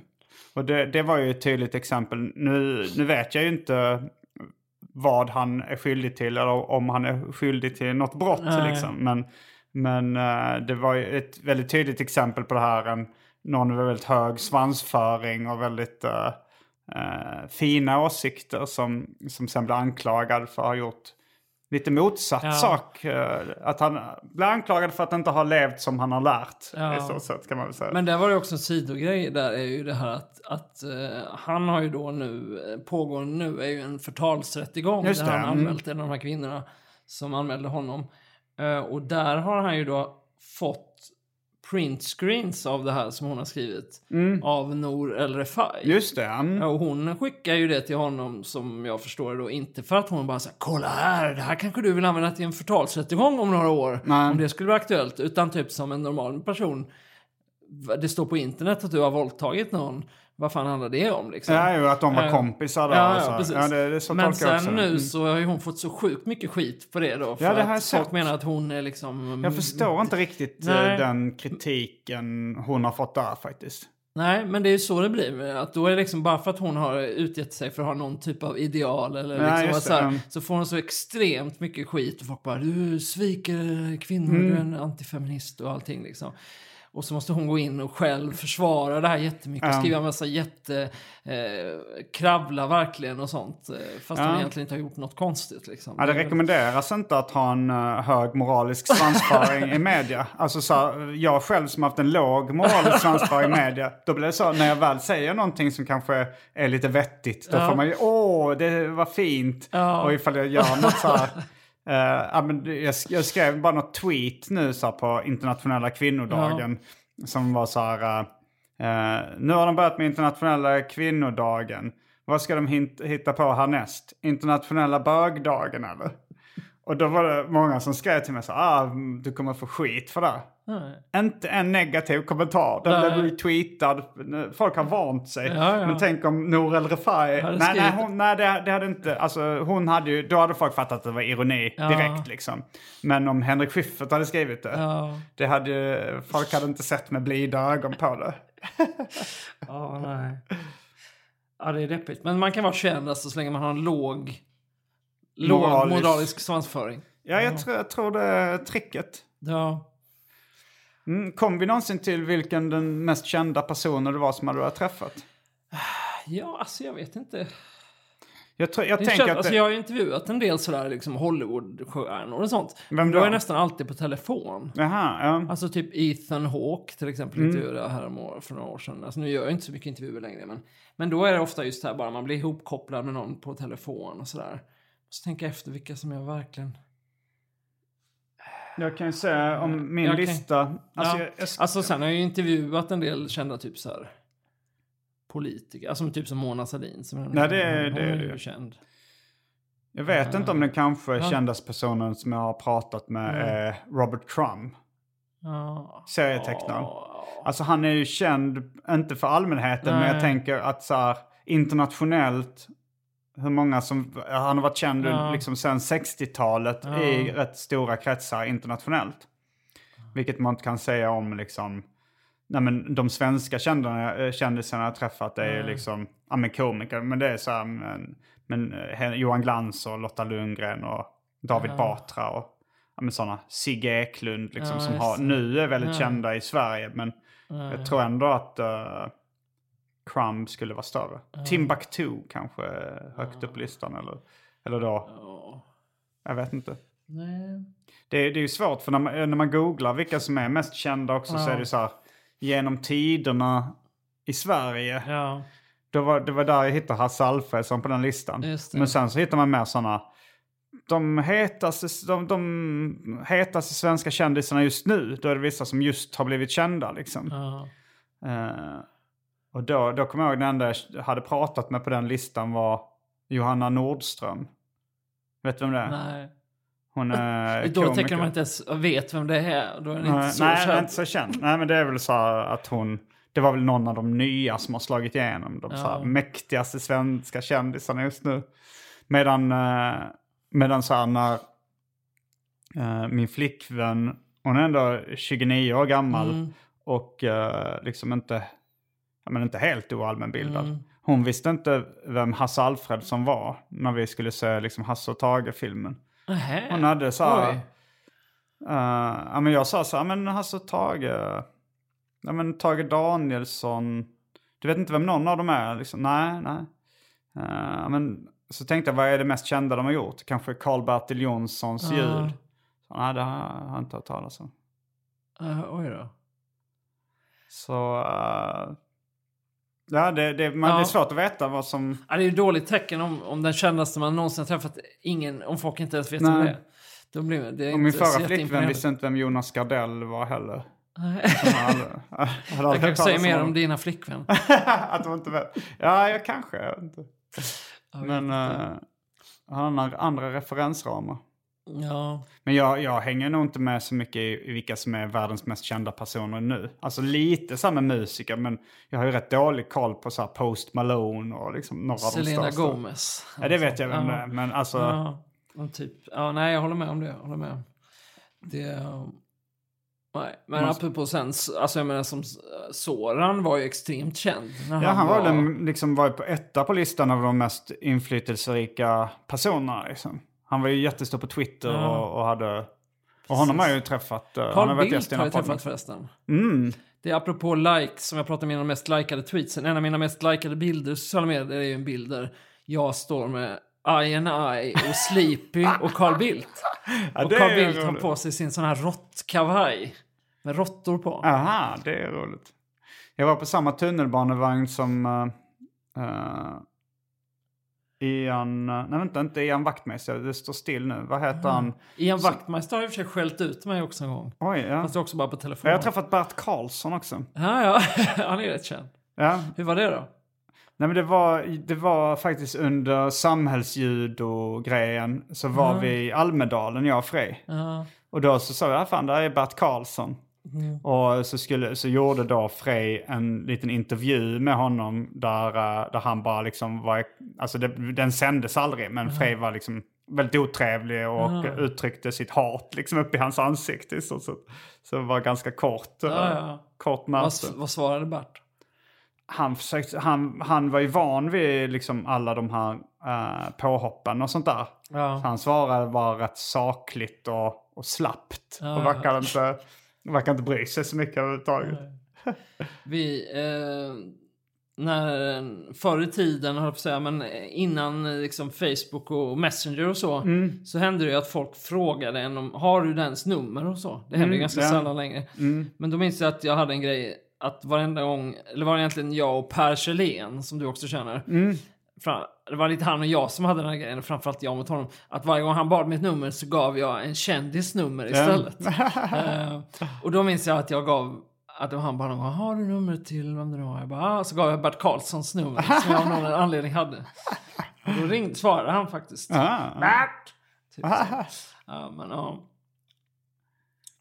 Och det, det var ju ett tydligt exempel. Nu, nu vet jag ju inte vad han är skyldig till eller om han är skyldig till något brott. Nej. Liksom. Men, men eh, det var ju ett väldigt tydligt exempel på det här. En, någon med väldigt hög svansföring och väldigt eh, eh, fina åsikter som, som sen blev anklagad för att ha gjort lite motsatt Ja. sak. eh, Att han blir anklagad för att inte ha levt som han har lärt. Ja. I så sätt kan man väl säga. Men där var det också en sidogrej där är ju det här att, att eh, han har ju då nu, eh, pågående nu är ju en förtalsrättegång Just där det, han mm. anmält en av de här kvinnorna som anmälde honom. Eh, och där har han ju då fått printscreens av det här som hon har skrivit av Nour El Refai. Mm. Just det. mm. Ja, och hon skickar ju det till honom som jag förstår det då inte för att hon bara säger kolla här, det här kanske du vill använda till en förtalsrättegång om några år. Nej. Om det skulle vara aktuellt. Utan typ som en normal person. Det står på internet att du har våldtagit någon. Vad fan handlar det om liksom? Ja, ju att de var Eh, kompisar där. Ja, ja, precis. Ja, det, det så Men också sen det. nu Mm. så har ju hon fått så sjukt mycket skit på det då. För Ja, det jag att folk menar att hon är liksom... Jag förstår inte riktigt eh, Nej. den kritiken hon har fått där faktiskt. Nej, men det är ju så det blir. Att då är det liksom bara för att hon har utgett sig för att ha någon typ av ideal eller Ja, liksom, så, här, mm. så får hon så extremt mycket skit och folk bara du sviker kvinnor, Mm. du är en antifeminist och allting liksom. Och så måste hon gå in och själv försvara det här jättemycket. Ja. Skriva en massa jätte... Eh, kravla verkligen och sånt. eh, Fast Ja. hon egentligen inte har gjort något konstigt liksom. Ja, det rekommenderas inte att ha en eh, hög moralisk svansföring i media. Alltså så, här, jag själv som haft en låg moralisk svansföring i media, då blir det så när jag väl säger någonting som kanske är lite vettigt, då Ja. får man ju åh, det var fint. Ja. Och ifall jag gör något så här, ja, men jag, jag skrev bara något tweet nu så på internationella kvinnodagen som var så här, eh, nu har de börjat med internationella kvinnodagen. Vad ska de hitta på härnäst? Internationella bögdagen eller? Och då var det många som skrev till mig så ah, du kommer få skit för det. Nej. Inte en negativ kommentar. Den Nej. blev retweetad. Folk har vant sig. Ja, ja. Men tänk om Nour El Refai... Nej, nej, hon, nej det, det hade inte... Alltså, hon hade ju, då hade folk fattat att det var ironi Ja. direkt liksom. Men om Henrik Schyffert hade skrivit det. Det hade folk hade inte sett med blida ögon på det. [laughs] Ja, nej. Ja, det är deppigt. Men man kan vara känd alltså, så länge man har en låg, låg Moralisk- moralisk svansföring. Ja, jag, tror, jag tror det är tricket. Ja. Mm, kom vi någonsin till vilken den mest kända personen det var som hade du har träffat? ja, alltså jag vet inte. Jag, tror, jag tänker känns, att alltså det, jag har ju intervjuat en del sådär liksom Hollywoodstjärnor och sånt. Vem då då? är nästan alltid på telefon. Jaha, ja. Alltså typ Ethan Hawke till exempel Mm. intervjuade jag här för några år sedan. Alltså nu gör jag inte så mycket intervjuer längre men, men då är det ofta just det här bara man blir ihopkopplad med någon på telefon och sådär. Så tänka efter vilka som jag verkligen... Jag kan ju säga om min Jag kan- lista. Alltså, ja. jag, jag, Alltså sen har jag ju intervjuat en del kända typ så här politiker, alltså typ som Mona Sahlin. Som Nej, det är- det är ju känd. jag vet inte om den kanske Ja. kändaste personen som jag har pratat med är Robert Crumb. Ja. Serietecknaren. Ja. Alltså han är ju känd, inte för allmänheten, men Nej. jag tänker att så här, internationellt, hur många som, han har varit känd Ja. liksom sedan 60-talet Ja. i rätt stora kretsar internationellt. Vilket man inte kan säga om liksom, nej men de svenska eh, kändisarna jag träffat är ju liksom, ja men komiker, men det är så här, men, men eh, Johan Glans och Lotta Lundgren och David Batra och ja, men sådana, Sigge Eklund liksom, Ja, som har, nu är väldigt Ja. kända i Sverige, men jag tror ändå att uh, Crumb skulle vara större. Timbuktu kanske högt upp listan eller, eller då. Jag vet inte. Nej. Det, är- det är ju svårt för när man, när man googlar vilka som är mest kända också så är det så här genom tiderna i Sverige. Ja. Det var, det var där jag hittade Hasse Alfredson på den listan. Men sen så hittar man mer sådana de hetaste, de, de hetaste svenska kändisarna just nu. Då är det vissa som just har blivit kända liksom. Ja. Eh, och då, då kommer jag ihåg den enda jag hade pratat med på den listan var Johanna Nordström. Vet du vem det är? Nej. Hon är [laughs] Då komiker. tänker man inte ens vet vem det är. Då är den inte Nej, så nej, känd. nej, inte så känd. Nej, men det är väl så att hon... Det var väl någon av de nya som har slagit igenom. De så här Ja. mäktigaste svenska kändisarna just nu. Medan, eh, medan så här när eh, min flickvän, hon är ändå 29 år gammal Mm. och eh, liksom inte, ja, men inte helt oallmänbildad. Mm. Hon visste inte vem Hasse Alfredson var när vi skulle se liksom, Hasse och Tage-filmen. Hon hade så här... Eh, ja, men jag sa så här, men Hasse och Tage... Ja, men Tage Danielsson... Du vet inte vem någon av dem är? Liksom, nej, nej. Eh, men så tänkte jag, vad är det mest kända de har gjort? Kanske Karl-Bertil Jonssons Ja. ljud? Så, nej, det har jag inte hört talas om. Eh, oj då. Så... eh, ja, det, det, man, Ja. det är svårt att veta vad som... Ja, det är ju dåligt tecken om, om den kändaste man någonsin träffat, ingen, om folk inte ens vet Nej. vem det är. Då blir det är Och min förra flickvän visste inte vem Jonas Gardell var heller. Jag hade hade kanske säger mer om dina flickvän. [laughs] att de inte vet. Ja, jag kanske. Jag inte. Men uh, han har andra referensramar. Ja. Men jag, jag hänger nog inte med så mycket i, i vilka som är världens mest kända personer nu. Alltså lite samma musiker, men jag har ju rätt dålig koll på så här Post Malone och liksom några av de Selena största. Gomez. Ja, det vet jag vem Ja. det är. Men alltså, Ja, typ. Ja, nej, jag håller med om det. Jag håller med. Det... Nej, men Man- apropå sen, alltså jag menar som Soran var ju extremt känd. Ja, han var den, liksom var på etta på listan av de mest inflytelserika personerna. Liksom. Han var ju jättestor på Twitter Ja. och, och hade... Och honom har jag ju träffat. eh, Carl Bildt har jag träffat förresten. Mm. Det är apropå likes, som jag pratade om mina mest likade tweetsen. En av mina mest likade bilder i sociala medier är ju en bild där jag står med I and I och Sleepy och Carl Bildt. [laughs] Ja, och Carl Bildt har på sig sin sån här råttkavaj. Med råttor på. Aha, det är roligt. Jag var på samma tunnelbanevagn som uh, uh, Ian... Nej, vänta, inte Ian Wachtmeister. Det står still nu. Vad heter han? Ian Wachtmeister har ju för sig skällt ut mig också en gång. Oj, ja. Fast det är också bara på telefon. Jag har träffat Bert Karlsson också. Ja, ja. [laughs] Han är rätt känd. Ja. Hur var det då? Nej, men det var, det var faktiskt under samhällsljud och grejen så var vi i Almedalen, jag och Frej. Ja. Och då så sa jag, "Ja, fan där är Bert Karlsson. Och så, skulle, så gjorde då Frej en liten intervju med honom där, eh, där han bara liksom var, alltså det, den sändes aldrig men Frej var liksom väldigt otrevlig och uttryckte sitt hat liksom upp i hans ansikte stort sett. Så det var ganska kort, eh, Ja, ja. kort Vad, möte. vad svarade Bert? Han, försökte, han, han var ju van vid liksom alla de här uh, påhoppen och sånt där. Ja. Så han svarade var rätt sakligt och, och slappt. Ja, och verkar inte, verkar inte bry sig så mycket överhuvudtaget. Vi, eh, när, förr i tiden, höll jag på att säga, men innan eh, liksom Facebook och Messenger och så, Mm. så hände det ju att folk frågade en om, har du dens nummer och så? Det händer ju ganska ja. sällan längre. Men då minns jag att jag hade en grej, att varenda gång, eller var det egentligen jag och Per Kjellén, som du också känner, Fra- det var lite han och jag som hade den här grejen, framförallt jag mot honom. Att varje gång han bad mitt nummer så gav jag en kändis nummer istället. [laughs] Eh, och då minns jag att jag gav, att det var han bara har du numret till vem det nu var? Jag bara, ah. så gav jag Bert Karlssons nummer som jag av någon anledning hade. Och då ringde, svarade han faktiskt. Ah. Bert! Typ. [laughs] Ja, men ja.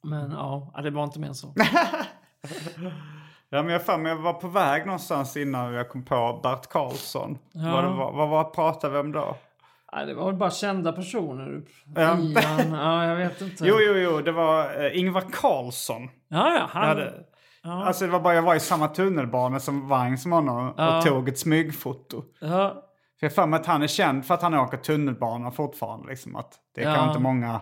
Men ja, det var inte mer än så. [laughs] Ja, men jag, fan, jag var på väg någonstans innan jag kom på Bert Karlsson. Vad, det var, vad var, pratade vi om då? Nej, det var väl bara kända personer. Ja. Ian, ja, jag vet inte. Jo, jo, jo, det var eh, Ingvar Carlsson. Ja, ja, han... Hade, Alltså det var bara jag var i samma tunnelbana som vagn som honom Ja. och tog ett smygfoto. Ja, För jag för mig att han är känd för att han åker tunnelbana fortfarande. Liksom, att det är Ja. kanske inte många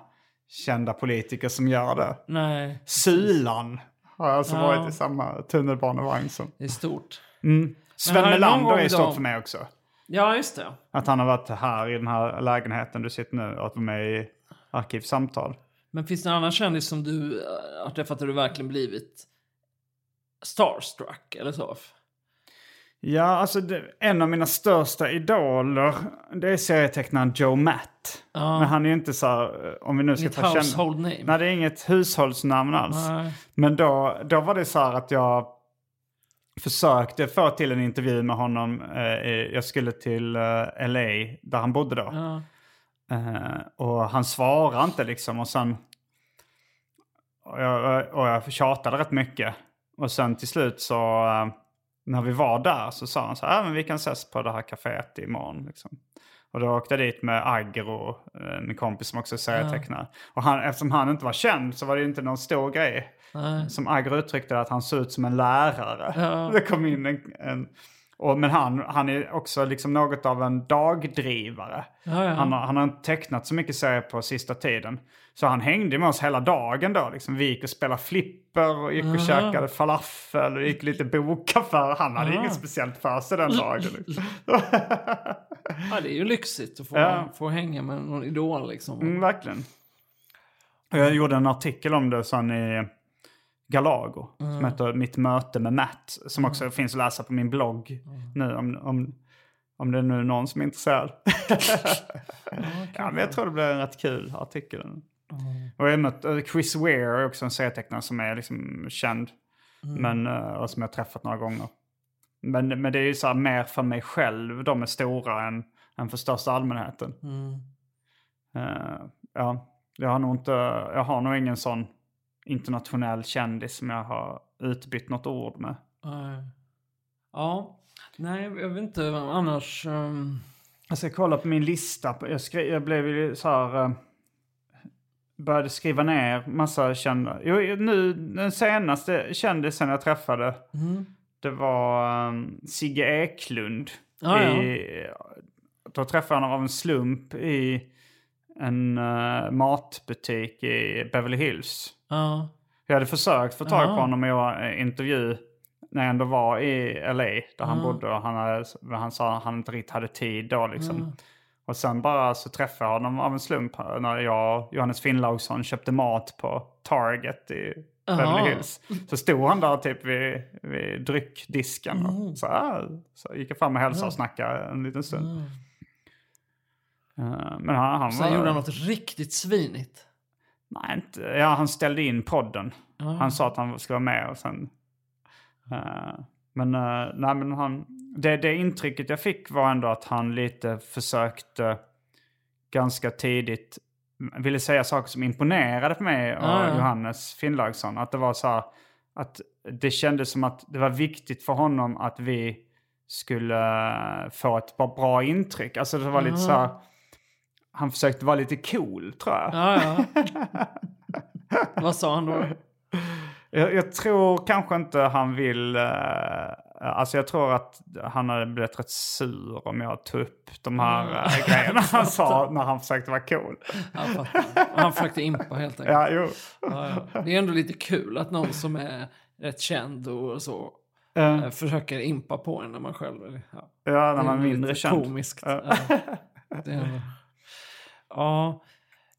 kända politiker som gör det. nej, Sulan har alltså Ja. varit i samma tunnelbanevagn som... det är stort. Sven det någon Melander är stort för mig också. Ja, just det. Att han har varit här i den här lägenheten du sitter nu och att vara med i Arkivsamtal. Men finns det en annan kändis som du eh, har träffat där du verkligen blivit starstruck eller så? Ja, alltså det, en av mina största idoler det är serietecknaren Joe Matt. Men han är ju inte så här, eh, om vi nu ska ta household name. Nej, det är inget hushållsnamn alls. Nej. Men då, då var det så här att jag försökte få till en intervju med honom. Eh, jag skulle till eh, LA där han bodde då. Eh, och han svarade inte liksom. Och sen... Och jag, och jag tjatade rätt mycket. Och sen till slut så... när vi var där så sa han så här, "Ja, men vi kan ses på det här kaféet imorgon. Liksom. Och då åkte jag dit med Agro, eh, min kompis som också är serietecknare. Och han, eftersom han inte var känd så var det inte någon stor grej. Nej. Som Agro uttryckte att han såg ut som en lärare. Ja. [laughs] Det kom in en... en och, men han, han är också liksom något av en dagdrivare. Ja, ja. Han, har, han har inte tecknat så mycket serier på sista tiden. Så han hängde med oss hela dagen då. Liksom. Vi gick och spelade flipper och gick och käkade falafel och gick lite bokaffär. Han hade inget speciellt för sig den dagen. Liksom. ja, det är ju lyxigt att få, Ja. få hänga med någon idol liksom. Mm, verkligen. Jag gjorde en artikel om det sen i Galago. Som heter Mitt möte med Matt. Som också finns att läsa på min blogg nu. Om, om, om det är nu någon som är intresserad. [laughs] ja, men jag tror det blir en rätt kul artikel. Och jag har mött eh, Chris Ware är också en serietecknare som är liksom känd. Men, eh, och som jag har träffat några gånger. Men, men det är ju så här mer för mig själv. De är stora än, än för största allmänheten. Eh, ja, jag har nog inte, jag har nog ingen sån internationell kändis som jag har utbytt något ord med. Nej. Ja, nej jag vet inte annars. Um... Jag ska kolla på min lista. Jag, skrev, jag blev ju så här... eh, började skriva ner massa kända... Jo, nu, den senaste kändisen jag träffade. Det var um, Sigge Eklund. Ja, ja. I, då träffade jag honom av en slump i en eh, matbutik i Beverly Hills. Ja. Jag hade försökt få tag på honom och göra en intervju när jag ändå var i LA där han bodde. Och han, hade, han sa att han inte riktigt hade tid då liksom. Och sen bara så träffade jag honom av en slump när jag och Johannes Finnlaugsson köpte mat på Target i Beverly. Hills. Så stod han där typ vid, vid dryckdisken. Och så, här, så gick jag fram och hälsade och snackade en liten stund. Eh, Men han, han Sen var... gjorde han något riktigt svinigt. Nej, inte. Ja, han ställde in podden. Han sa att han skulle vara med och sen... eh, men eh, nej, men han... Det, det intrycket jag fick var ändå att han lite försökte ganska tidigt ville säga saker som imponerade på mig och ja. Johannes Finnlaugsson. Att det var så här, att det kändes som att det var viktigt för honom att vi skulle få ett bra, bra intryck. Alltså det var lite så här, han försökte vara lite cool tror jag. Ja, ja. [laughs] Vad sa han då? Jag, jag tror kanske inte han vill... eh, alltså jag tror att han hade blivit rätt sur om jag tog upp de här uh, grejerna han [laughs] sa när han försökte vara cool. Fattar. Han försökte impa helt enkelt. Ja, jo. Ja, ja. Det är ändå lite kul att någon som är rätt känd och så eh, försöker impa på en när man själv är... Ja. ja, när man är mindre känd. Komiskt. Det är- ja.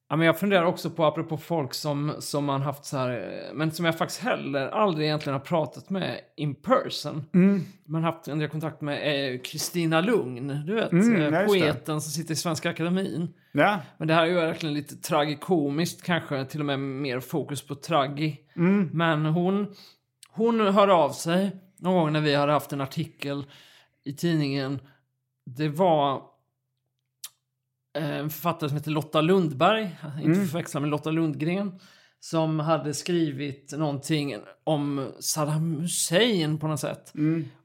ja, men jag funderar också på, apropå folk som, som man haft så här, eh, men som jag faktiskt heller aldrig egentligen har pratat med in person. Mm. Man har haft en del kontakt med eh, Kristina Lugn, du vet, Mm, eh, poeten som sitter i Svenska Akademin. Ja. Men det här är ju verkligen lite tragikomiskt, kanske till och med mer fokus på tragi. Mm. Men hon, hon hör av sig någon gång när vi hade haft en artikel i tidningen. Det var eh, en författare som heter Lotta Lundberg, inte förväxla med Lotta Lundgren, som hade skrivit någonting om Saddam Hussein på något sätt.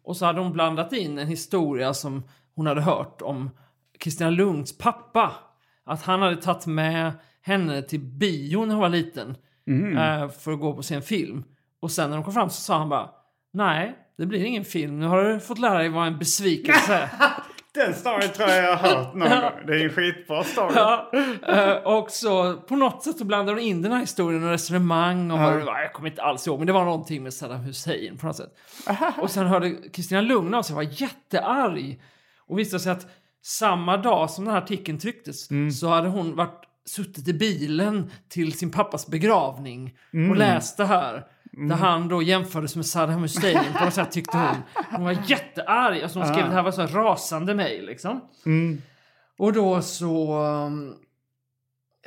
Och så hade hon blandat in en historia som hon hade hört om Kristina Lunds pappa. Att han hade tagit med henne till bio när hon var liten. eh, för att gå på sin film. Och sen när de kom fram så sa han bara Nej, det blir ingen film. Nu har du fått lära dig vad en besvikelse [laughs] Den storyn tror jag jag har hört någon [laughs] gång. Det är en skitbra story. Ja, eh, och så på något sätt så blandade de in den här historien och resonemang om vad det var. Jag kommer inte alls ihåg, men det var någonting med Saddam Hussein på något sätt. Och sen hörde Kristina Lugn av sig var jättearg. Och visade sig att samma dag som den här artikeln trycktes så hade hon varit suttit i bilen till sin pappas begravning och läst det här. Där han då jämfördes med Saddam Hussein på något sätt tyckte hon. Hon var jättearg. Alltså hon skrev det här var så här rasande mejl liksom. Och då så... um,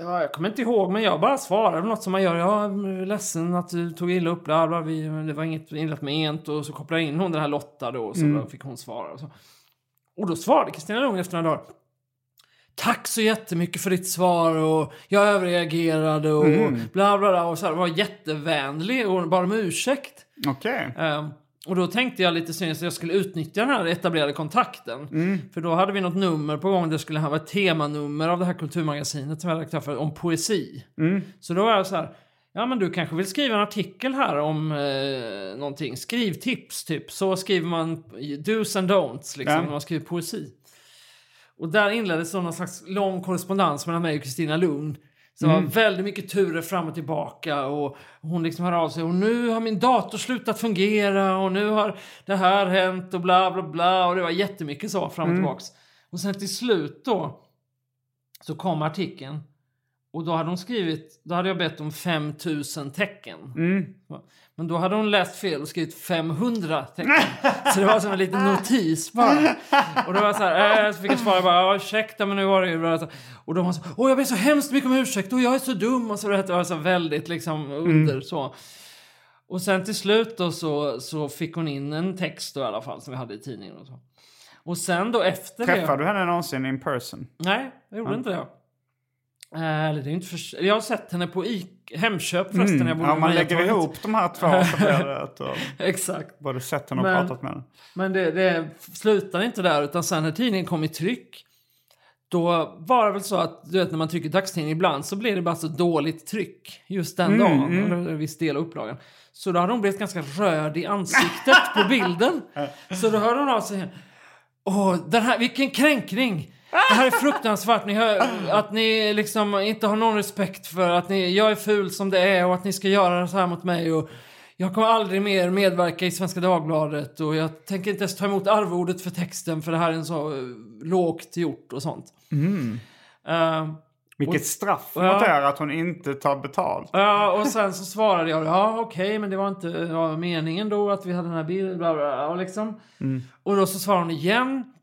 Ja, jag kommer inte ihåg, men jag bara svarade något som man gör. Jag är ledsen att du tog illa upp, bla, bla, vi, det var inget inlat ment. Och så kopplade jag in hon den här Lotta då, och så då fick hon svara. Och, så. och då svarade Kristina Lugn efter några dagar. Tack så jättemycket för ditt svar och jag överreagerade och bla bla bla. Och så här, var jättevänlig och bad om ursäkt. Okej. Ehm, och då tänkte jag lite syns att jag skulle utnyttja den här etablerade kontakten. För då hade vi något nummer på gång. Det skulle ha ett temanummer av det här kulturmagasinet som jag för om poesi. Så då var jag så här. Ja men du kanske vill skriva en artikel här om eh, någonting. Skrivtips typ. Så skriver man do's and don'ts liksom Ja. när man skriver poesi. Och där inleddes någon slags lång korrespondens mellan mig och Kristina Lugn. Så det var väldigt mycket turer fram och tillbaka och hon liksom hör av sig och nu har min dator slutat fungera och nu har det här hänt och bla bla bla och det var jättemycket så fram och tillbaks. Och sen till slut då så kom artikeln och då hade hon skrivit, då hade jag bett om 5000 tecken. Men då hade hon läst fel och skrivit 500 tecken. Så det var som en liten notis bara. Och då var så här, äh, så fick jag svara bara, ja ursäkta men nu var det ju. Och då var så, åh jag ber så hemskt mycket om ursäkt och jag är så dum och så det var så väldigt liksom under så. Och sen till slut då så, så fick hon in en text då i alla fall som vi hade i tidningen och så. Och sen då efter det... Träffade du henne någonsin in person? Nej, jag gjorde inte det. Eh, Eller det är inte för... Jag har sett henne på I... Hemköp förresten. bodde Ja, man lägger Mariatorget. ihop de här två så blir det att Exakt. både sett henne och Men- pratat med henne. Men det, det slutar inte där, utan sen när tidningen kom i tryck då var det väl så att du vet när man trycker dagstidning ibland så blir det bara så dåligt tryck just den Mm, dagen. Eller en viss del av upplagan. Så då hade hon blivit ganska röd i ansiktet på bilden. [laughs] Så då hörde hon av sig. Åh, den här, vilken kränkning! Det här är fruktansvärt. Ni hör, att ni liksom inte har någon respekt för att ni, jag är ful som det är och att ni ska göra så här mot mig. Och jag kommer aldrig mer medverka i Svenska Dagbladet och jag tänker inte ens ta emot arvodet för texten för det här är en så eh, lågt gjort och sånt. Eh, Vilket straff Ja. mot er att hon inte tar betalt. Ja, och sen så svarade jag ja okej, men det var inte ja, meningen då att vi hade den här bilden, bla bla, bla och liksom. Och då så svarade hon igen.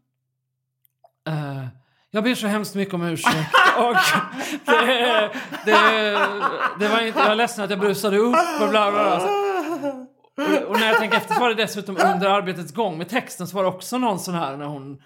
Eh, jag ber så hemskt mycket om ursäkt. och det, det, det var inte, jag är ledsen att jag brusade upp och bla bla bla. Och, och när jag tänker efter så var det dessutom under arbetets gång med texten så var det också någon sån här när hon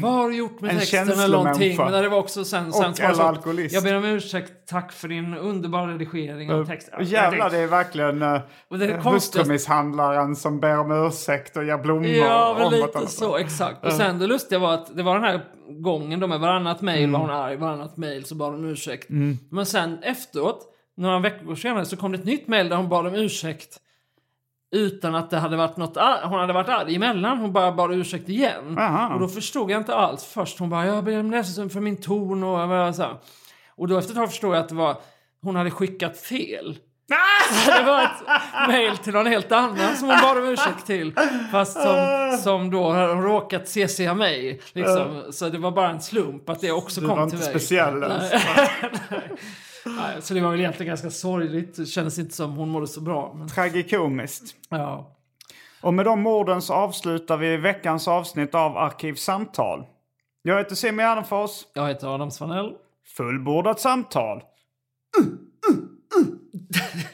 vad har du gjort med En texten eller någonting? Men det var också sen, sen Och eller alkoholist. Jag ber om ursäkt, tack för din underbara redigering av texten. Och jävlar, det är verkligen uh, hustrumisshandlaren som ber om ursäkt och ger blommor. Ja, men lite så, exakt. Och sen det lustiga var att det var den här gången då med varannat mejl var hon arg, varannat mejl så bad hon om ursäkt. Men sen efteråt, några veckor senare, så kom det ett nytt mejl där hon bad om ursäkt. Utan att det hade varit något, hon hade varit arg emellan, hon bara bad ursäkt igen. Aha. Och då förstod jag inte alls först. Hon bara, jag ber om ledsen för min ton och så här. Och då efter ett tag förstod jag att det var, hon hade skickat fel. Så det var ett mail till någon helt annan som hon bad om ursäkt till. Fast som, som då har råkat CCa mig. Liksom. Så det var bara en slump att det också Du kom var till inte mig. speciell ens. [laughs] [laughs] [laughs] Så det var väl egentligen ganska sorgligt. Det kändes inte som hon mådde så bra. Men, Tragikomiskt. ja. Och med de orden så avslutar vi veckans avsnitt av Arkivsamtal. Jag heter Simon Gärdenfors. Jag heter Adam Svanell. Fullbordat samtal. [laughs]